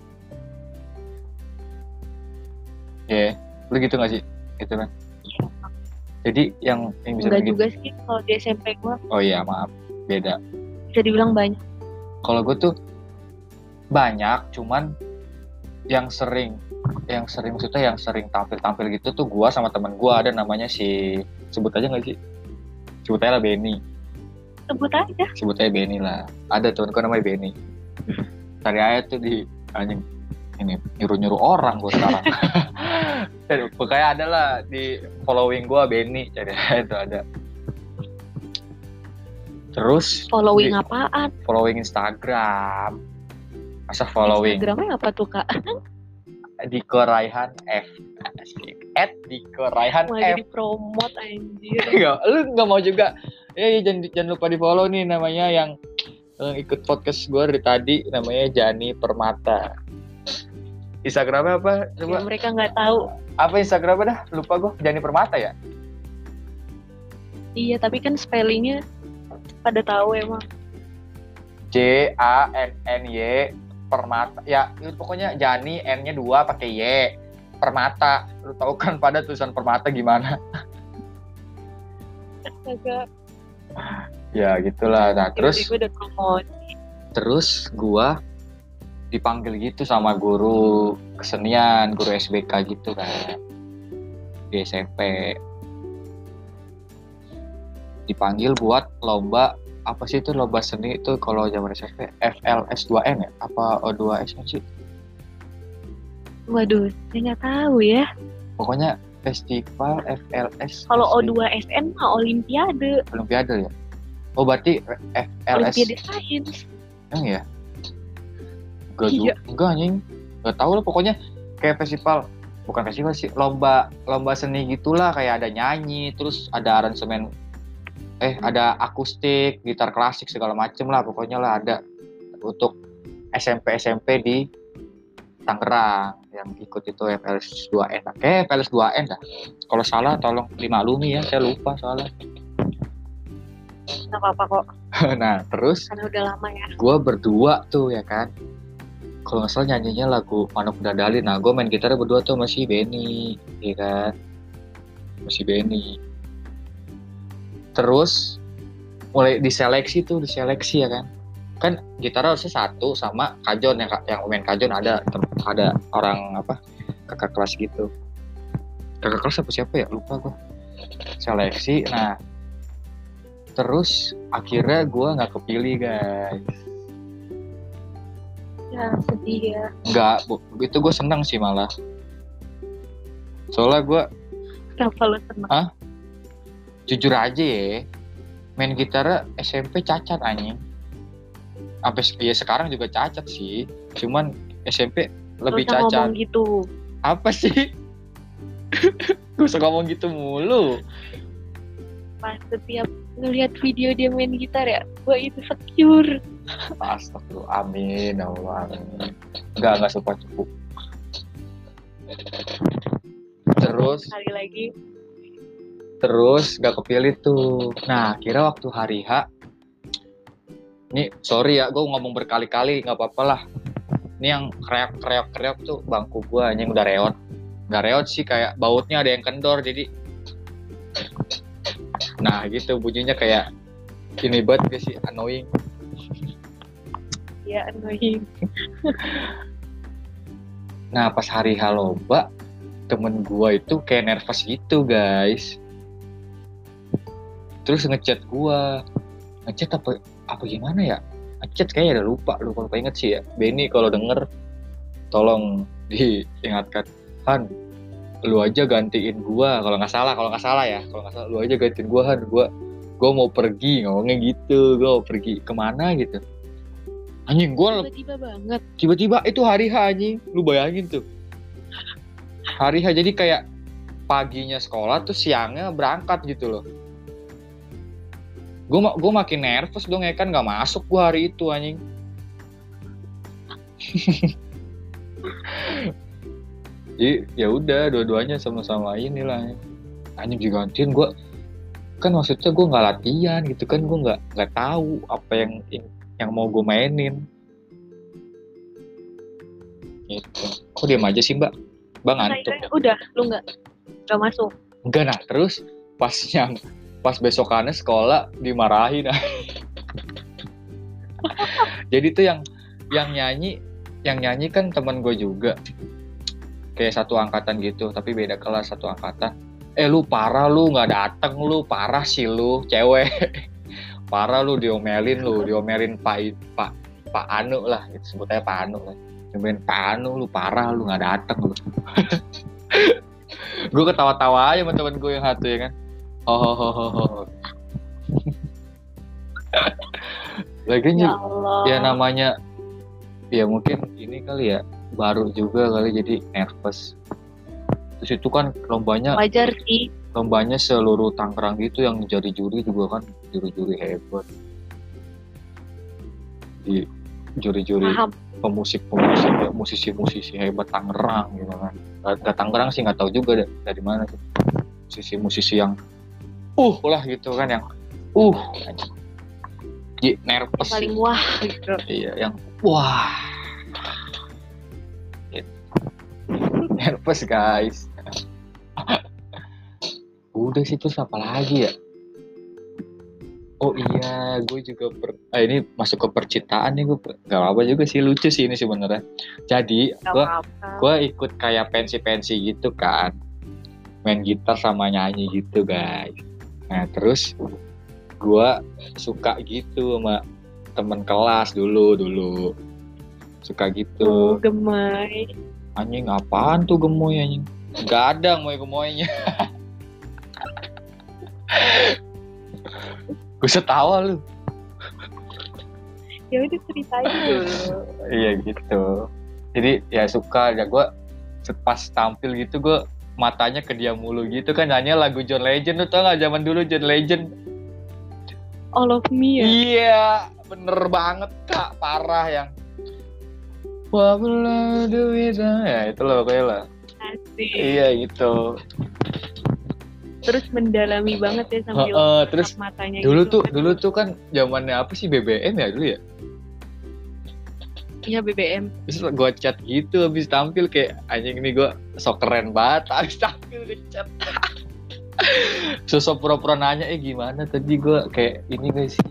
Ya lu gitu gak sih? Gitu kan? Jadi yang yang bisa Enggak main gitar juga sih kalau di SMP gua. Oh iya maaf. Beda. Bisa dibilang banyak. kalau gue tuh banyak cuman yang sering yang sering maksudnya yang sering tampil-tampil gitu tuh gua sama temen gua. Ada namanya si sebut aja nggak sih? Sebut aja lah Benny Sebut aja. sebut aja Benny lah ada temen gua namanya Benny cari aja tuh di anjing ini nyuruh-nyuruh orang gua sekarang pokoknya ada lah di following gua Benny cari aja tuh ada terus Following di- apaan? following Instagram masa following Instagramnya apa tuh kak? Diko Raihan F Asik. At Diko Raihan Malah F. jadi promote anjir. Nggak, lu nggak mau juga. Eh jangan jangan lupa di follow nih namanya yang yang ikut podcast gue dari tadi namanya Jani Permata. Instagramnya apa Ya, coba mereka nggak tahu. apa Instagramnya dah? Lupa gue Jani Permata ya? Iya tapi kan spellingnya pada tahu emang. J A N N Y Permata. Ya itu pokoknya Jani N nya dua pakai Y Permata. Lu tahu kan pada tulisan Permata gimana? Ya gitulah. Nah terus? terus gua dipanggil gitu sama guru kesenian guru SBK gitu kan di SMP dipanggil buat lomba apa sih itu lomba seni itu kalau zaman SMP FLS 2N ya? Apa O2S sih Waduh, saya nggak tahu ya. pokoknya festival FLS Kalau SD. O2SN mah Olimpiade, Olimpiade ya oh berarti FLS Olimpiade Sains. Emang ya? Enggak Iya. juga, enggak anjing. Enggak tahu lah pokoknya kayak festival bukan festival sih, lomba lomba seni gitulah kayak ada nyanyi, terus ada aransemen eh ada akustik, gitar klasik segala macem lah pokoknya lah ada untuk SMP SMP di Tangerang yang ikut itu FLS 2N eh FLS 2N dah kalau salah tolong dimaklumi ya saya lupa soalnya. Nggak apa-apa kok. Nah terus karena udah lama ya. gue berdua tuh ya kan? Kalau nggak salah nyanyinya lagu Manuk Dadali. Nah gue main gitar berdua tuh masih Benny ya kan? Masih Benny. Terus mulai diseleksi tuh diseleksi ya kan kan gitar harusnya satu sama kajon yang yang main kajon ada ada orang apa kakak kelas gitu. Kakak kelas apa siapa ya? Lupa gue seleksi nah. Terus akhirnya gue nggak kepilih guys. Ya sedih ya. Nggak bu- itu gue seneng sih malah. Soalnya gue kenapa lo seneng? Jujur aja ya main gitar SMP cacat anjing sampai ya sekarang juga cacat sih. Cuman SMP lebih usah cacat. ngomong gitu. Apa sih? Gue suka ngomong gitu mulu. Pas setiap ngelihat video dia main gitar ya gue itu secure Astagfirullah amin ya Allah. Amin enggak enggak suka cukup. Terus? Sekali lagi. Terus gak kepilih tuh. Nah kira waktu hari H ini sorry ya gue ngomong berkali-kali nggak apa-apa lah. Ini yang kreok kreok kreok tuh bangku gue yang udah reot. Nggak reot sih kayak bautnya ada yang kendor jadi nah gitu bunyinya kayak ini banget gak sih annoying. Ya annoying. Nah pas hari H lomba temen gue itu kayak nervous gitu guys. Terus ngechat gue ngechat apa apa gimana ya? Ngechat kayaknya udah lupa lu kalau inget sih ya. Benny kalau denger tolong diingatkan. Han lu aja gantiin gua kalau nggak salah kalau nggak salah ya. Kalau nggak salah lu aja gantiin gua Han. Gua gua mau pergi ngomongnya gitu. Gua mau pergi ke mana gitu. Anjing gua tiba-tiba banget. Tiba-tiba itu hari H anjing. Lu bayangin tuh. Hari H jadi kayak paginya sekolah tuh siangnya berangkat gitu loh gue gue makin nervous dong ya kan nggak masuk gue hari itu anjing. Jadi ya udah dua-duanya sama-sama inilah. Anjing digantiin gue kan maksudnya gue nggak latihan gitu kan gue nggak nggak tahu apa yang yang mau gue mainin. Gitu. Kok diam aja sih mbak? Bang Nah, udah lu nggak nggak masuk. Enggak nah terus pas yang pas besokannya sekolah dimarahin. Jadi tuh yang yang nyanyi yang nyanyi kan teman gue juga. Kayak satu angkatan gitu tapi beda kelas satu angkatan. Eh lu parah lu nggak dateng lu parah sih lu cewek. Parah lu diomelin lu diomelin pak pak pak Anu lah gitu sebutnya pak Anu lah. Diomelin pak Anu lu parah lu nggak dateng lu. Gue ketawa-tawa aja sama temen gue yang satu ya kan oh Lagian ya Allah ya namanya ya mungkin ini kali ya baru juga kali jadi nervous. Terus itu kan lombanya wajar sih. lombanya seluruh Tangerang gitu yang jadi juri juga kan juri-juri hebat. Di juri-juri pemusik-pemusik ya, musisi-musisi hebat Tangerang gitu kan. Gak, gak Tangerang sih nggak tahu juga dari mana musisi-musisi yang uh lah gitu kan yang uh nervous paling sih. wah gitu. Iya yang wah. Gitu. nervous guys. Udah sih terus apa lagi ya? Oh iya gue juga per ah, ini masuk ke percintaan nih gue per- gak apa juga sih lucu sih ini sebenarnya. Jadi nggak gue gue ikut kayak pensi-pensi gitu kan. Main gitar sama nyanyi gitu guys nah terus gue suka gitu sama temen kelas dulu dulu. Suka oh gitu gemai anjing apaan tuh gemoy anjing? Nggak ada gemoy gemoynya. Gue setawa lu. Ya udah ceritain dulu. Iya gitu. Jadi ya suka. Ya gue pas tampil gitu gue matanya ke dia mulu gitu kan nyanyi lagu John Legend tuh tau gak zaman dulu John Legend? All of me ya? Iya bener banget kak. Parah yang What will I do without ya itu loh pokoknya lah. Asik. iya gitu. Terus mendalami banget ya sambil Heeh, terus tatap matanya dulu gitu tuh kan. dulu tuh kan zamannya apa sih BBM ya dulu ya Iya BBM. terus gue chat gitu habis tampil kayak anjing ini gue sok keren banget. Habis tampil di chat. Sosok pura-pura nanya eh gimana tadi gue kayak ini gak sih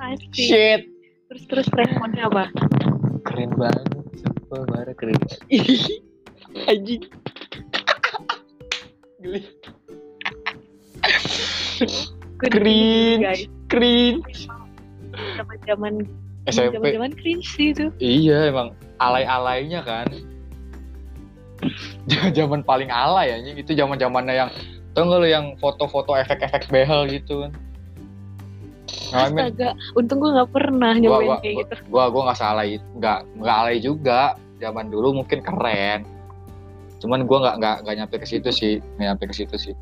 Asik. shit. Terus terus responnya apa? keren banget sumpah marah keren anjing. Geli. Gue Cringe. Guys. cringe Zaman-zaman SMP zaman-zaman cringe sih itu. iya emang alay-alaynya kan zaman paling alay anjing itu zaman zamannya yang tau gak lu yang foto-foto efek-efek behel gitu kan Astaga, untung gue gak pernah nyobain gua kayak gitu. gua gua nggak salah itu nggak nggak alay juga zaman dulu mungkin keren cuman gua nggak nggak nggak nyampe ke situ sih nggak nyampe ke situ sih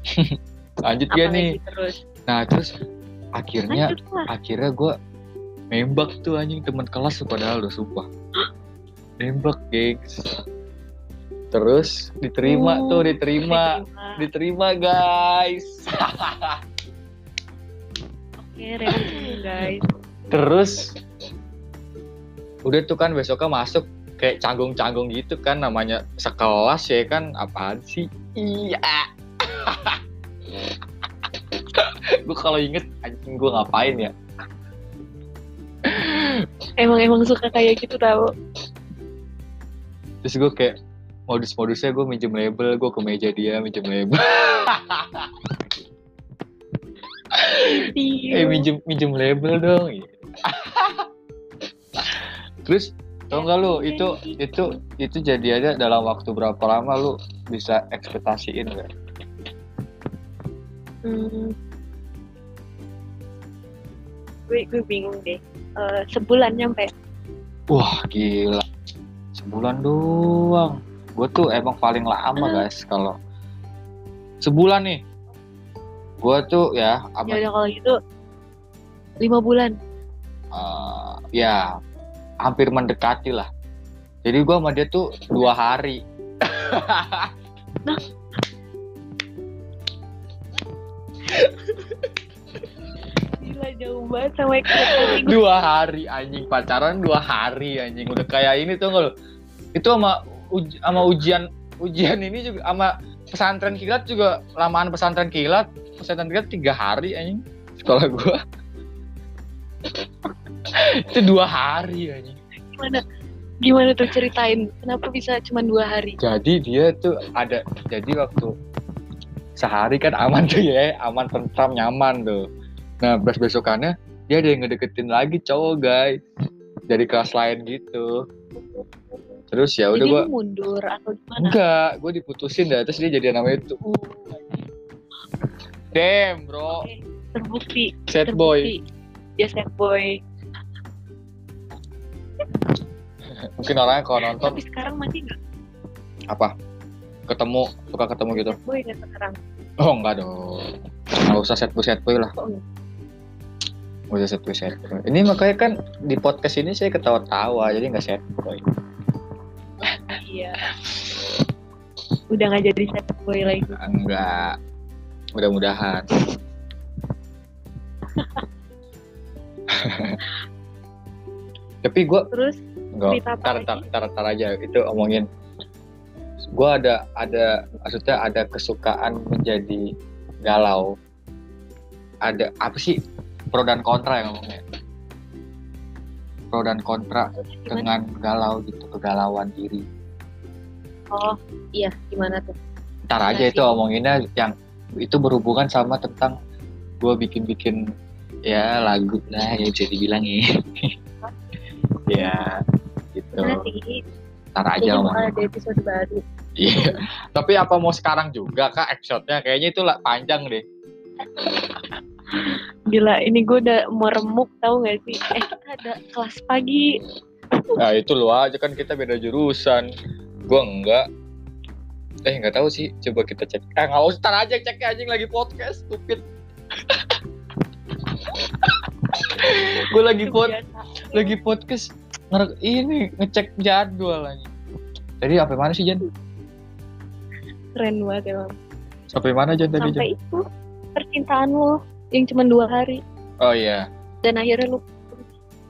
lanjut ya nih terus. Nah terus akhirnya Lanjut lah. akhirnya gue nembak tuh anjing teman kelas padahal udah sumpah nembak gengs terus diterima Oh, tuh diterima Diterima. diterima guys Oke, guys. terus udah tuh kan besoknya masuk kayak canggung-canggung gitu kan namanya sekelas ya kan apaan sih iya gue kalau inget anjing gue ngapain ya Emang emang suka kayak gitu tau. terus gue kayak modus-modusnya gue minjem label gue ke meja dia minjem label eh Iya. minjem minjem label dong terus tau gak lu itu itu itu jadi aja dalam waktu berapa lama lu bisa ekspektasiin gak? Hmm. Gue gue bingung deh. Eh, sebulan nyampe. wah gila sebulan doang gue tuh emang paling lama Ah. guys kalau sebulan nih gue tuh ya Ya udah kalau gitu lima bulan. eh, ya hampir mendekati lah jadi gue sama dia tuh dua hari Gila jauh banget sama ekspektasi gue. dua hari anjing pacaran dua hari anjing udah kayak ini tuh lo itu sama uj- sama ujian ujian ini juga sama pesantren kilat juga lamaan pesantren kilat pesantren kilat tiga hari anjing sekolah gua itu dua hari anjing Gimana? Gimana tuh ceritain? Kenapa bisa cuma dua hari? jadi dia tuh ada jadi waktu sehari kan aman tuh ya aman tentram nyaman tuh nah bes besokannya dia ada yang ngedeketin lagi cowok guys. Dari kelas lain gitu. Terus ya udah lu mundur atau gimana? enggak gue diputusin dah. Terus dia jadi namanya itu. Uh, damn bro. Oke, Terbukti. sad boy. Dia sad boy. mungkin orangnya kalau nonton Tapi sekarang masih nggak? Apa? Ketemu suka ketemu gitu? Sad boy sekarang? oh enggak dong. Nggak usah sad boy sad boy lah. Kok sad boy sad boy ini makanya kan di podcast ini saya ketawa-tawa jadi nggak sad boy. Iya. Udah nggak jadi sad boy lagi. enggak. Mudah-mudahan. Tapi gue Terus enggak tar, tar, tar, tar aja itu omongin. Gue ada ada maksudnya ada kesukaan menjadi galau. Ada apa sih pro dan kontra yang ngomongnya. Pro dan kontra gimana? dengan galau gitu kegalauan diri. Oh iya gimana tuh? ntar aja itu omonginnya yang itu berhubungan sama tentang gue bikin-bikin ya lagu. Lah ya bisa dibilang ya. Ya gitu. Ntar aja omongin ada episode baru. iya. Tapi apa mau sekarang juga kak? Episode-nya kayaknya itu lah panjang deh Gila ini gue udah meremuk tahu nggak sih? Eh kita ada kelas pagi. nah itu lu aja kan kita beda jurusan. Gue enggak. Eh nggak tahu sih coba kita cek. Eh nggak usah ntar aja cek anjing lagi podcast stupid. Gue lagi pod lagi podcast nge- ini ngecek jadwal aja. Tadi apa mana sih Jan? Keren banget emang. Sampai mana Jan tadi Jan? Sampai itu percintaan lo yang cuma dua hari. Oh iya. Dan akhirnya lu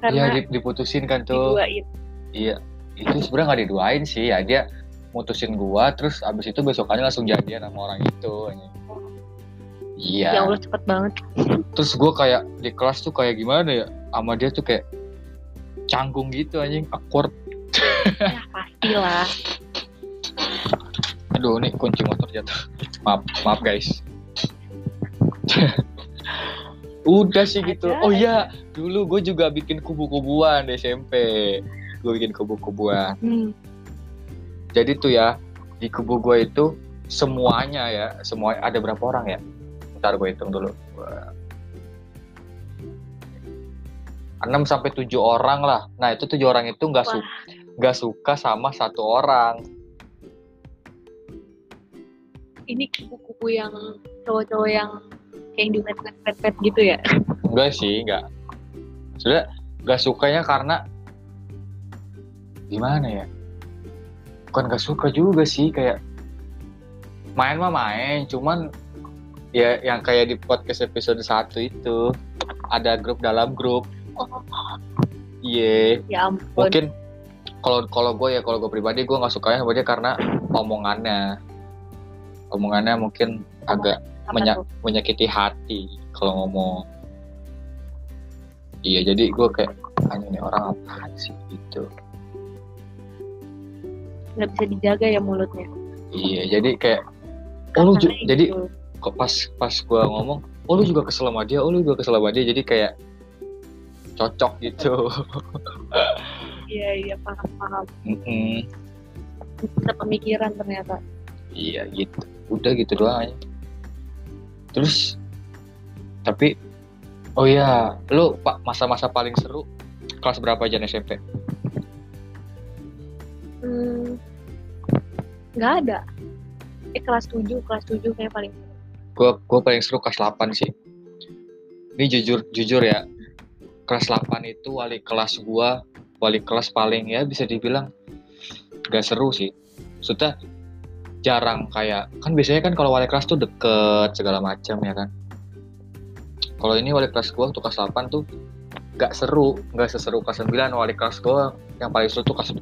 karena dip- diputusin kan tuh. diduain. Iya. Itu sebenarnya nggak diduain sih. Ya dia mutusin gua terus abis itu besokannya langsung jadian sama orang itu anjing. iya. Ya Allah cepet banget. Terus gua kayak di kelas tuh kayak gimana ya? Sama dia tuh kayak canggung gitu anjing. Awkward. Ya pastilah. Aduh nih kunci motor jatuh. Maaf maaf guys udah sih gitu. Ada, oh iya dulu gue juga bikin kubu-kubuan di SMP gue bikin kubu-kubuan. Hmm. jadi tuh ya di kubu gue itu semuanya ya semua ada berapa orang ya? Ntar gue hitung dulu. Enam sampai tujuh orang lah. Nah itu tujuh orang itu nggak suka nggak suka sama satu orang. Ini kubu-kubu yang cowok-cowok yang kayak yang di pet-pet gitu ya? Enggak sih enggak. Sudah nggak sukanya karena gimana ya? Bukan nggak suka juga sih kayak main mah main cuman ya yang kayak di podcast episode 1 itu ada grup dalam grup. Oh iya. Ya ampun. Mungkin kalau kalau gue ya kalau gue pribadi gue nggak sukanya sama dia karena omongannya. Omongannya mungkin agak menya- tuh? menyakiti hati kalau ngomong. Iya jadi gue kayak anjing nih orang apaan sih gitu. Nggak bisa dijaga ya mulutnya. Iya jadi kayak oh lu ju- jadi kok pas pas gue ngomong oh lu juga kesel sama dia oh lu juga kesel sama dia jadi kayak cocok gitu. Iya iya paham paham. Mm-mm. bisa pemikiran ternyata. Iya gitu. Udah gitu doang. aja terus tapi oh iya lu pak masa-masa paling seru kelas berapa aja SMP hmm, nggak ada. Eh kelas 7 kelas 7 kayak paling gue gue paling seru kelas 8 sih. Ini jujur jujur ya kelas 8 itu wali kelas gua wali kelas paling ya bisa dibilang gak seru sih. Maksudnya jarang kayak kan biasanya kan kalau wali kelas tuh deket segala macam ya kan? Kalau ini wali kelas gua tuh kelas 8 tuh gak seru gak seseru kelas 9 wali kelas gua yang paling seru tuh kelas 9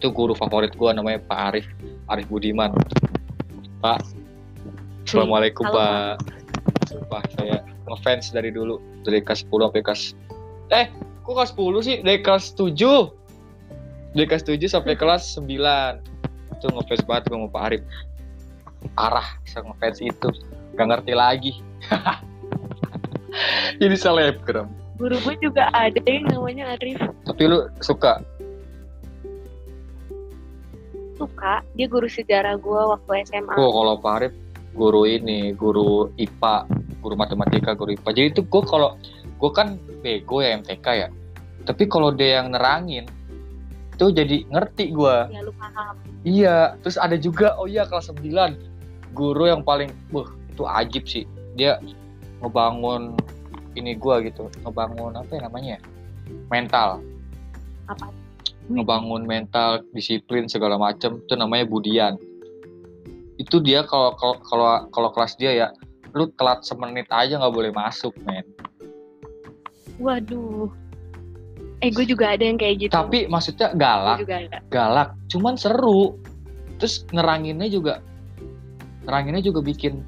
itu guru favorit gua namanya Pak Arif Arif Budiman. Pak Assalamualaikum Halo, Pak. Sumpah saya ngefans dari dulu dari kelas 10 sampai kelas eh kok kelas 10 sih? Dari kelas 7 dari kelas 7 sampai kelas 9 itu ngefans banget gue sama Pak Arif. Parah saya ngefans itu. Gak ngerti lagi. Jadi selebgram. Guru gue juga ada yang namanya Arif. Tapi lu suka? Suka. Dia guru sejarah gue waktu SMA oh kalau Pak Arif guru ini guru IPA guru matematika guru IPA jadi itu gue kalau gue kan bego ya MTK ya. Tapi kalau dia yang nerangin itu jadi ngerti gue ya lu paham Iya, terus ada juga oh iya kelas 9 guru yang paling buh itu ajib sih. Dia ngebangun ini gua gitu, ngebangun apa ya namanya? ya? Mental, apa ngebangun mental, disiplin segala macem itu namanya Budian. Itu dia kalau kalau kalau kalau kelas dia ya lu telat semenit aja nggak boleh masuk, men. waduh eh gue juga ada yang kayak gitu Tapi maksudnya galak, galak, cuman seru. Terus neranginnya juga neranginnya juga bikin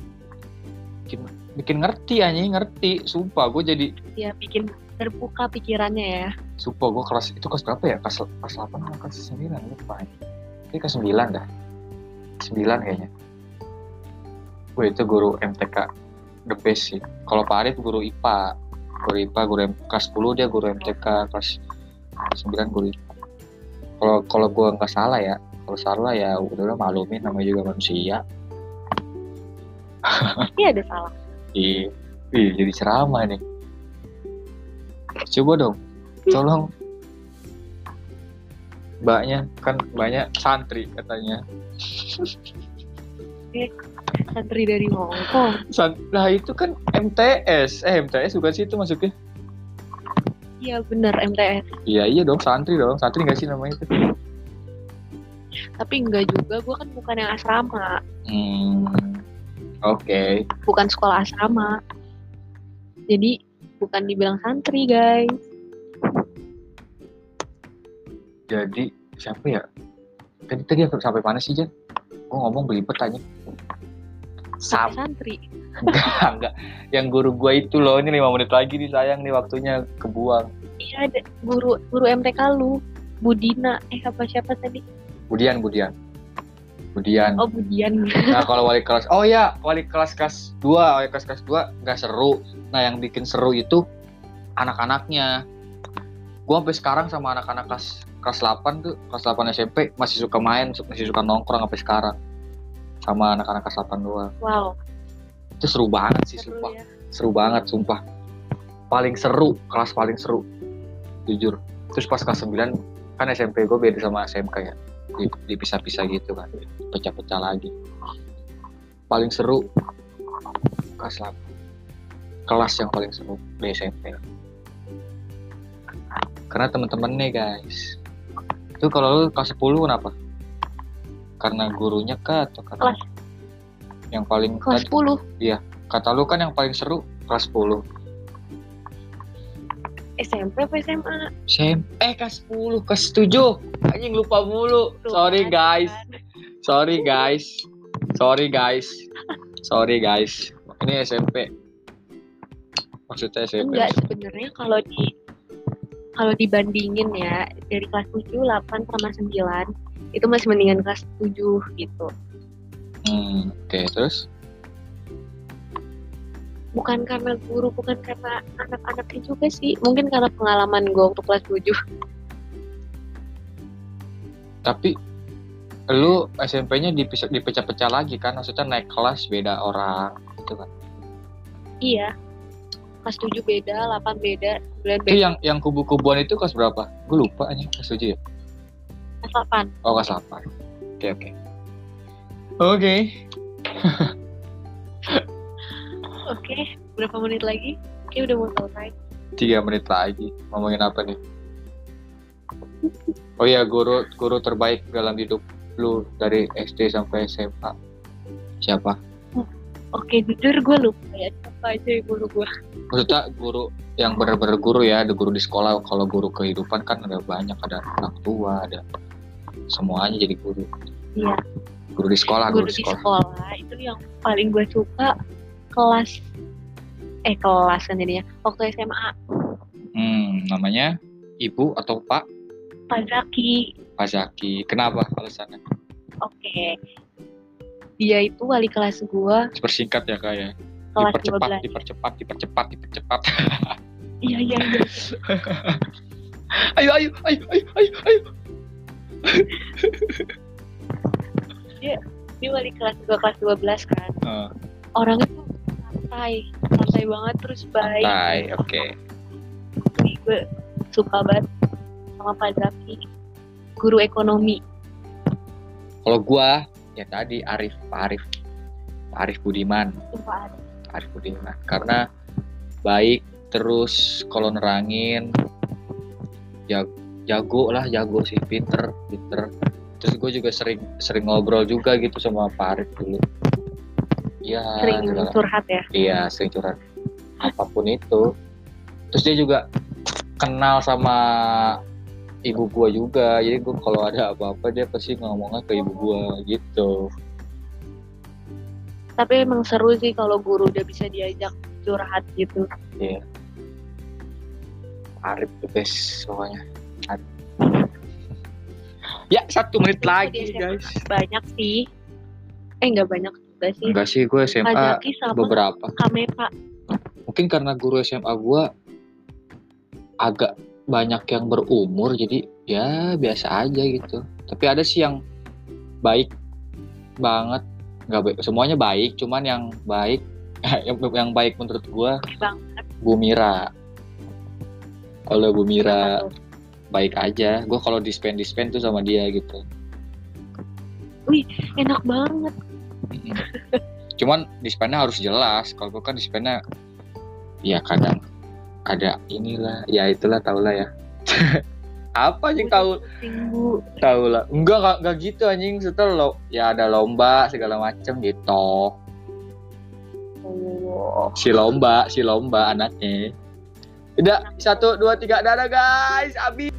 bikin, bikin ngerti anjing, ngerti. Sumpah gue jadi ya bikin terbuka pikirannya ya sumpah gue kelas itu kelas berapa ya? Kelas kelas 8 atau kelas 9 lupa. Ini kelas 9 dah. 9 kayaknya. Gue itu guru MTK the best sih. Kalau Pak Arif guru IPA. Guru IPA, guru M- kelas 10 dia guru MTK, kelas 9 guru. Kalau kalau gue nggak salah ya, kalau salah ya udah maklumin namanya juga manusia. iya ada salah Iya, Ih, jadi ceramah nih. Coba dong, tolong. Mbaknya kan banyak santri katanya. santri dari Hongkong nah itu kan MTS, eh MTS bukan sih itu masuknya? Iya bener MTS. iya iya dong santri dong santri nggak sih namanya itu Tapi enggak juga, gue kan bukan yang asrama, hmm. oke bukan sekolah asrama. Jadi bukan dibilang santri guys. jadi siapa ya tadi tadi sampai mana sih Jan gue ngomong belibet aja Sam santri. enggak enggak yang guru gua itu loh ini lima menit lagi nih sayang nih waktunya kebuang Iya ada guru guru MTK lu, Budina. Eh apa siapa tadi? Budian Budian Budian Oh Budian. nah kalau wali kelas oh ya wali kelas kelas dua wali kelas kelas dua nggak seru nah yang bikin seru itu anak-anaknya gua sampai sekarang sama anak-anak kelas kelas 8 tuh kelas 8 SMP masih suka main masih suka nongkrong sampai sekarang sama anak-anak kelas 8 doang. Wow. itu seru banget sih Seru sumpah. ya. seru banget sumpah. Paling seru kelas paling seru. Jujur. Terus pas kelas 9 kan SMP gue beda sama SMK ya. Di- dipisah-pisah gitu kan. Pecah-pecah lagi. Paling seru kelas 8 kelas yang paling seru di SMP karena temen-temen nih guys. Itu kalau lu kelas 10 kenapa karena gurunya kah atau karena Kelas. yang paling Kelas 10 kata lu kan yang paling seru kelas 10 SMP apa SMA? SMP eh kelas 10 kelas 7 anjing lupa mulu. Tuh sorry kan, guys. kan. sorry guys. Sorry guys. Sorry guys. Ini SMP maksudnya SMP Enggak sebenarnya kalau di kalau dibandingin ya dari kelas 7, 8 sama 9 itu masih mendingan kelas 7 gitu. Hmm, oke terus Bukan karena guru, bukan karena anak-anaknya juga sih. Mungkin karena pengalaman gue waktu kelas 7. tapi lu SMP-nya dipecah-pecah lagi kan maksudnya naik kelas beda orang gitu kan Iya. Kelas 7 beda, 8 beda, 9 itu beda, yang yang kubu-kubuan itu kelas berapa gue lupa aja kelas 7 ya kelas 8. oh kelas 8 oke oke. Oke. Oke, berapa menit lagi? Oke, udah mau selesai. tiga menit lagi. Ngomongin apa nih? Oh iya guru guru terbaik dalam hidup lu dari SD sampai SMA siapa? Oke, jujur gue lupa ya. Siapa aja yang guru gue. maksudnya guru yang bener-bener guru ya. Ada guru di sekolah. Kalau guru kehidupan kan ada banyak. Ada orang tua ada semuanya jadi guru. Iya, guru di sekolah guru, guru di sekolah. sekolah. Itu yang paling gue suka kelas eh kelas kan jadinya waktu SMA hmm namanya ibu atau pak? Pak Zaki. Pak Zaki. Kenapa alasannya? Oke. Dia itu wali kelas gue persingkat ya kak ya? Kelas dipercepat 12 dipercepat dipercepat dipercepat. Iya iya iya. Ayo ayo ayo ayo ayo ayo dia wali kelas gue kelas 12 kan. Eh, orangnya tuh santai santai banget terus baik. Santai oke. Jadi gue suka banget sama Pak Zaki guru ekonomi. Kalau gua ya tadi Arif Pak Arif Pak Arif Budiman. Pak Arif Budiman. Karena baik terus kalau nerangin jago, jago lah jago sih pinter pinter. Terus gue juga sering sering ngobrol juga gitu sama Pak Arif dulu. Ya sering segala- curhat ya? Iya sering curhat. Apa pun itu. Terus dia juga kenal sama ibu gua juga. Jadi gua kalau ada apa-apa dia pasti ngomongnya ke ibu gua gitu. Tapi emang seru sih kalau guru udah bisa diajak curhat gitu. Arif the best pokoknya. Arif. Ya satu menit Tapi lagi guys. banyak sih. Eh nggak banyak juga sih. Enggak sih gue SMA Zaki sama beberapa. Kamepa mungkin karena guru SMA gua agak banyak yang berumur jadi ya biasa aja gitu. Tapi ada sih yang baik banget. Nggak baik semuanya baik cuman yang baik yang, yang baik menurut banget. Bu Mira kalau Bu Mira? Baik aja. Gua kalau dispen dispen tuh sama dia gitu. Enak banget. Cuman dispennya harus jelas. Kalau gua kan dispennya ya kadang ada inilah. Ya itulah tau lah ya. Apa Udah tahu? tahu lah enggak enggak, enggak gitu anjing. Setelah lo ya ada lomba segala macem gitu. Oh. si lomba si lomba anaknya udah satu dua tiga dadah guys. Abis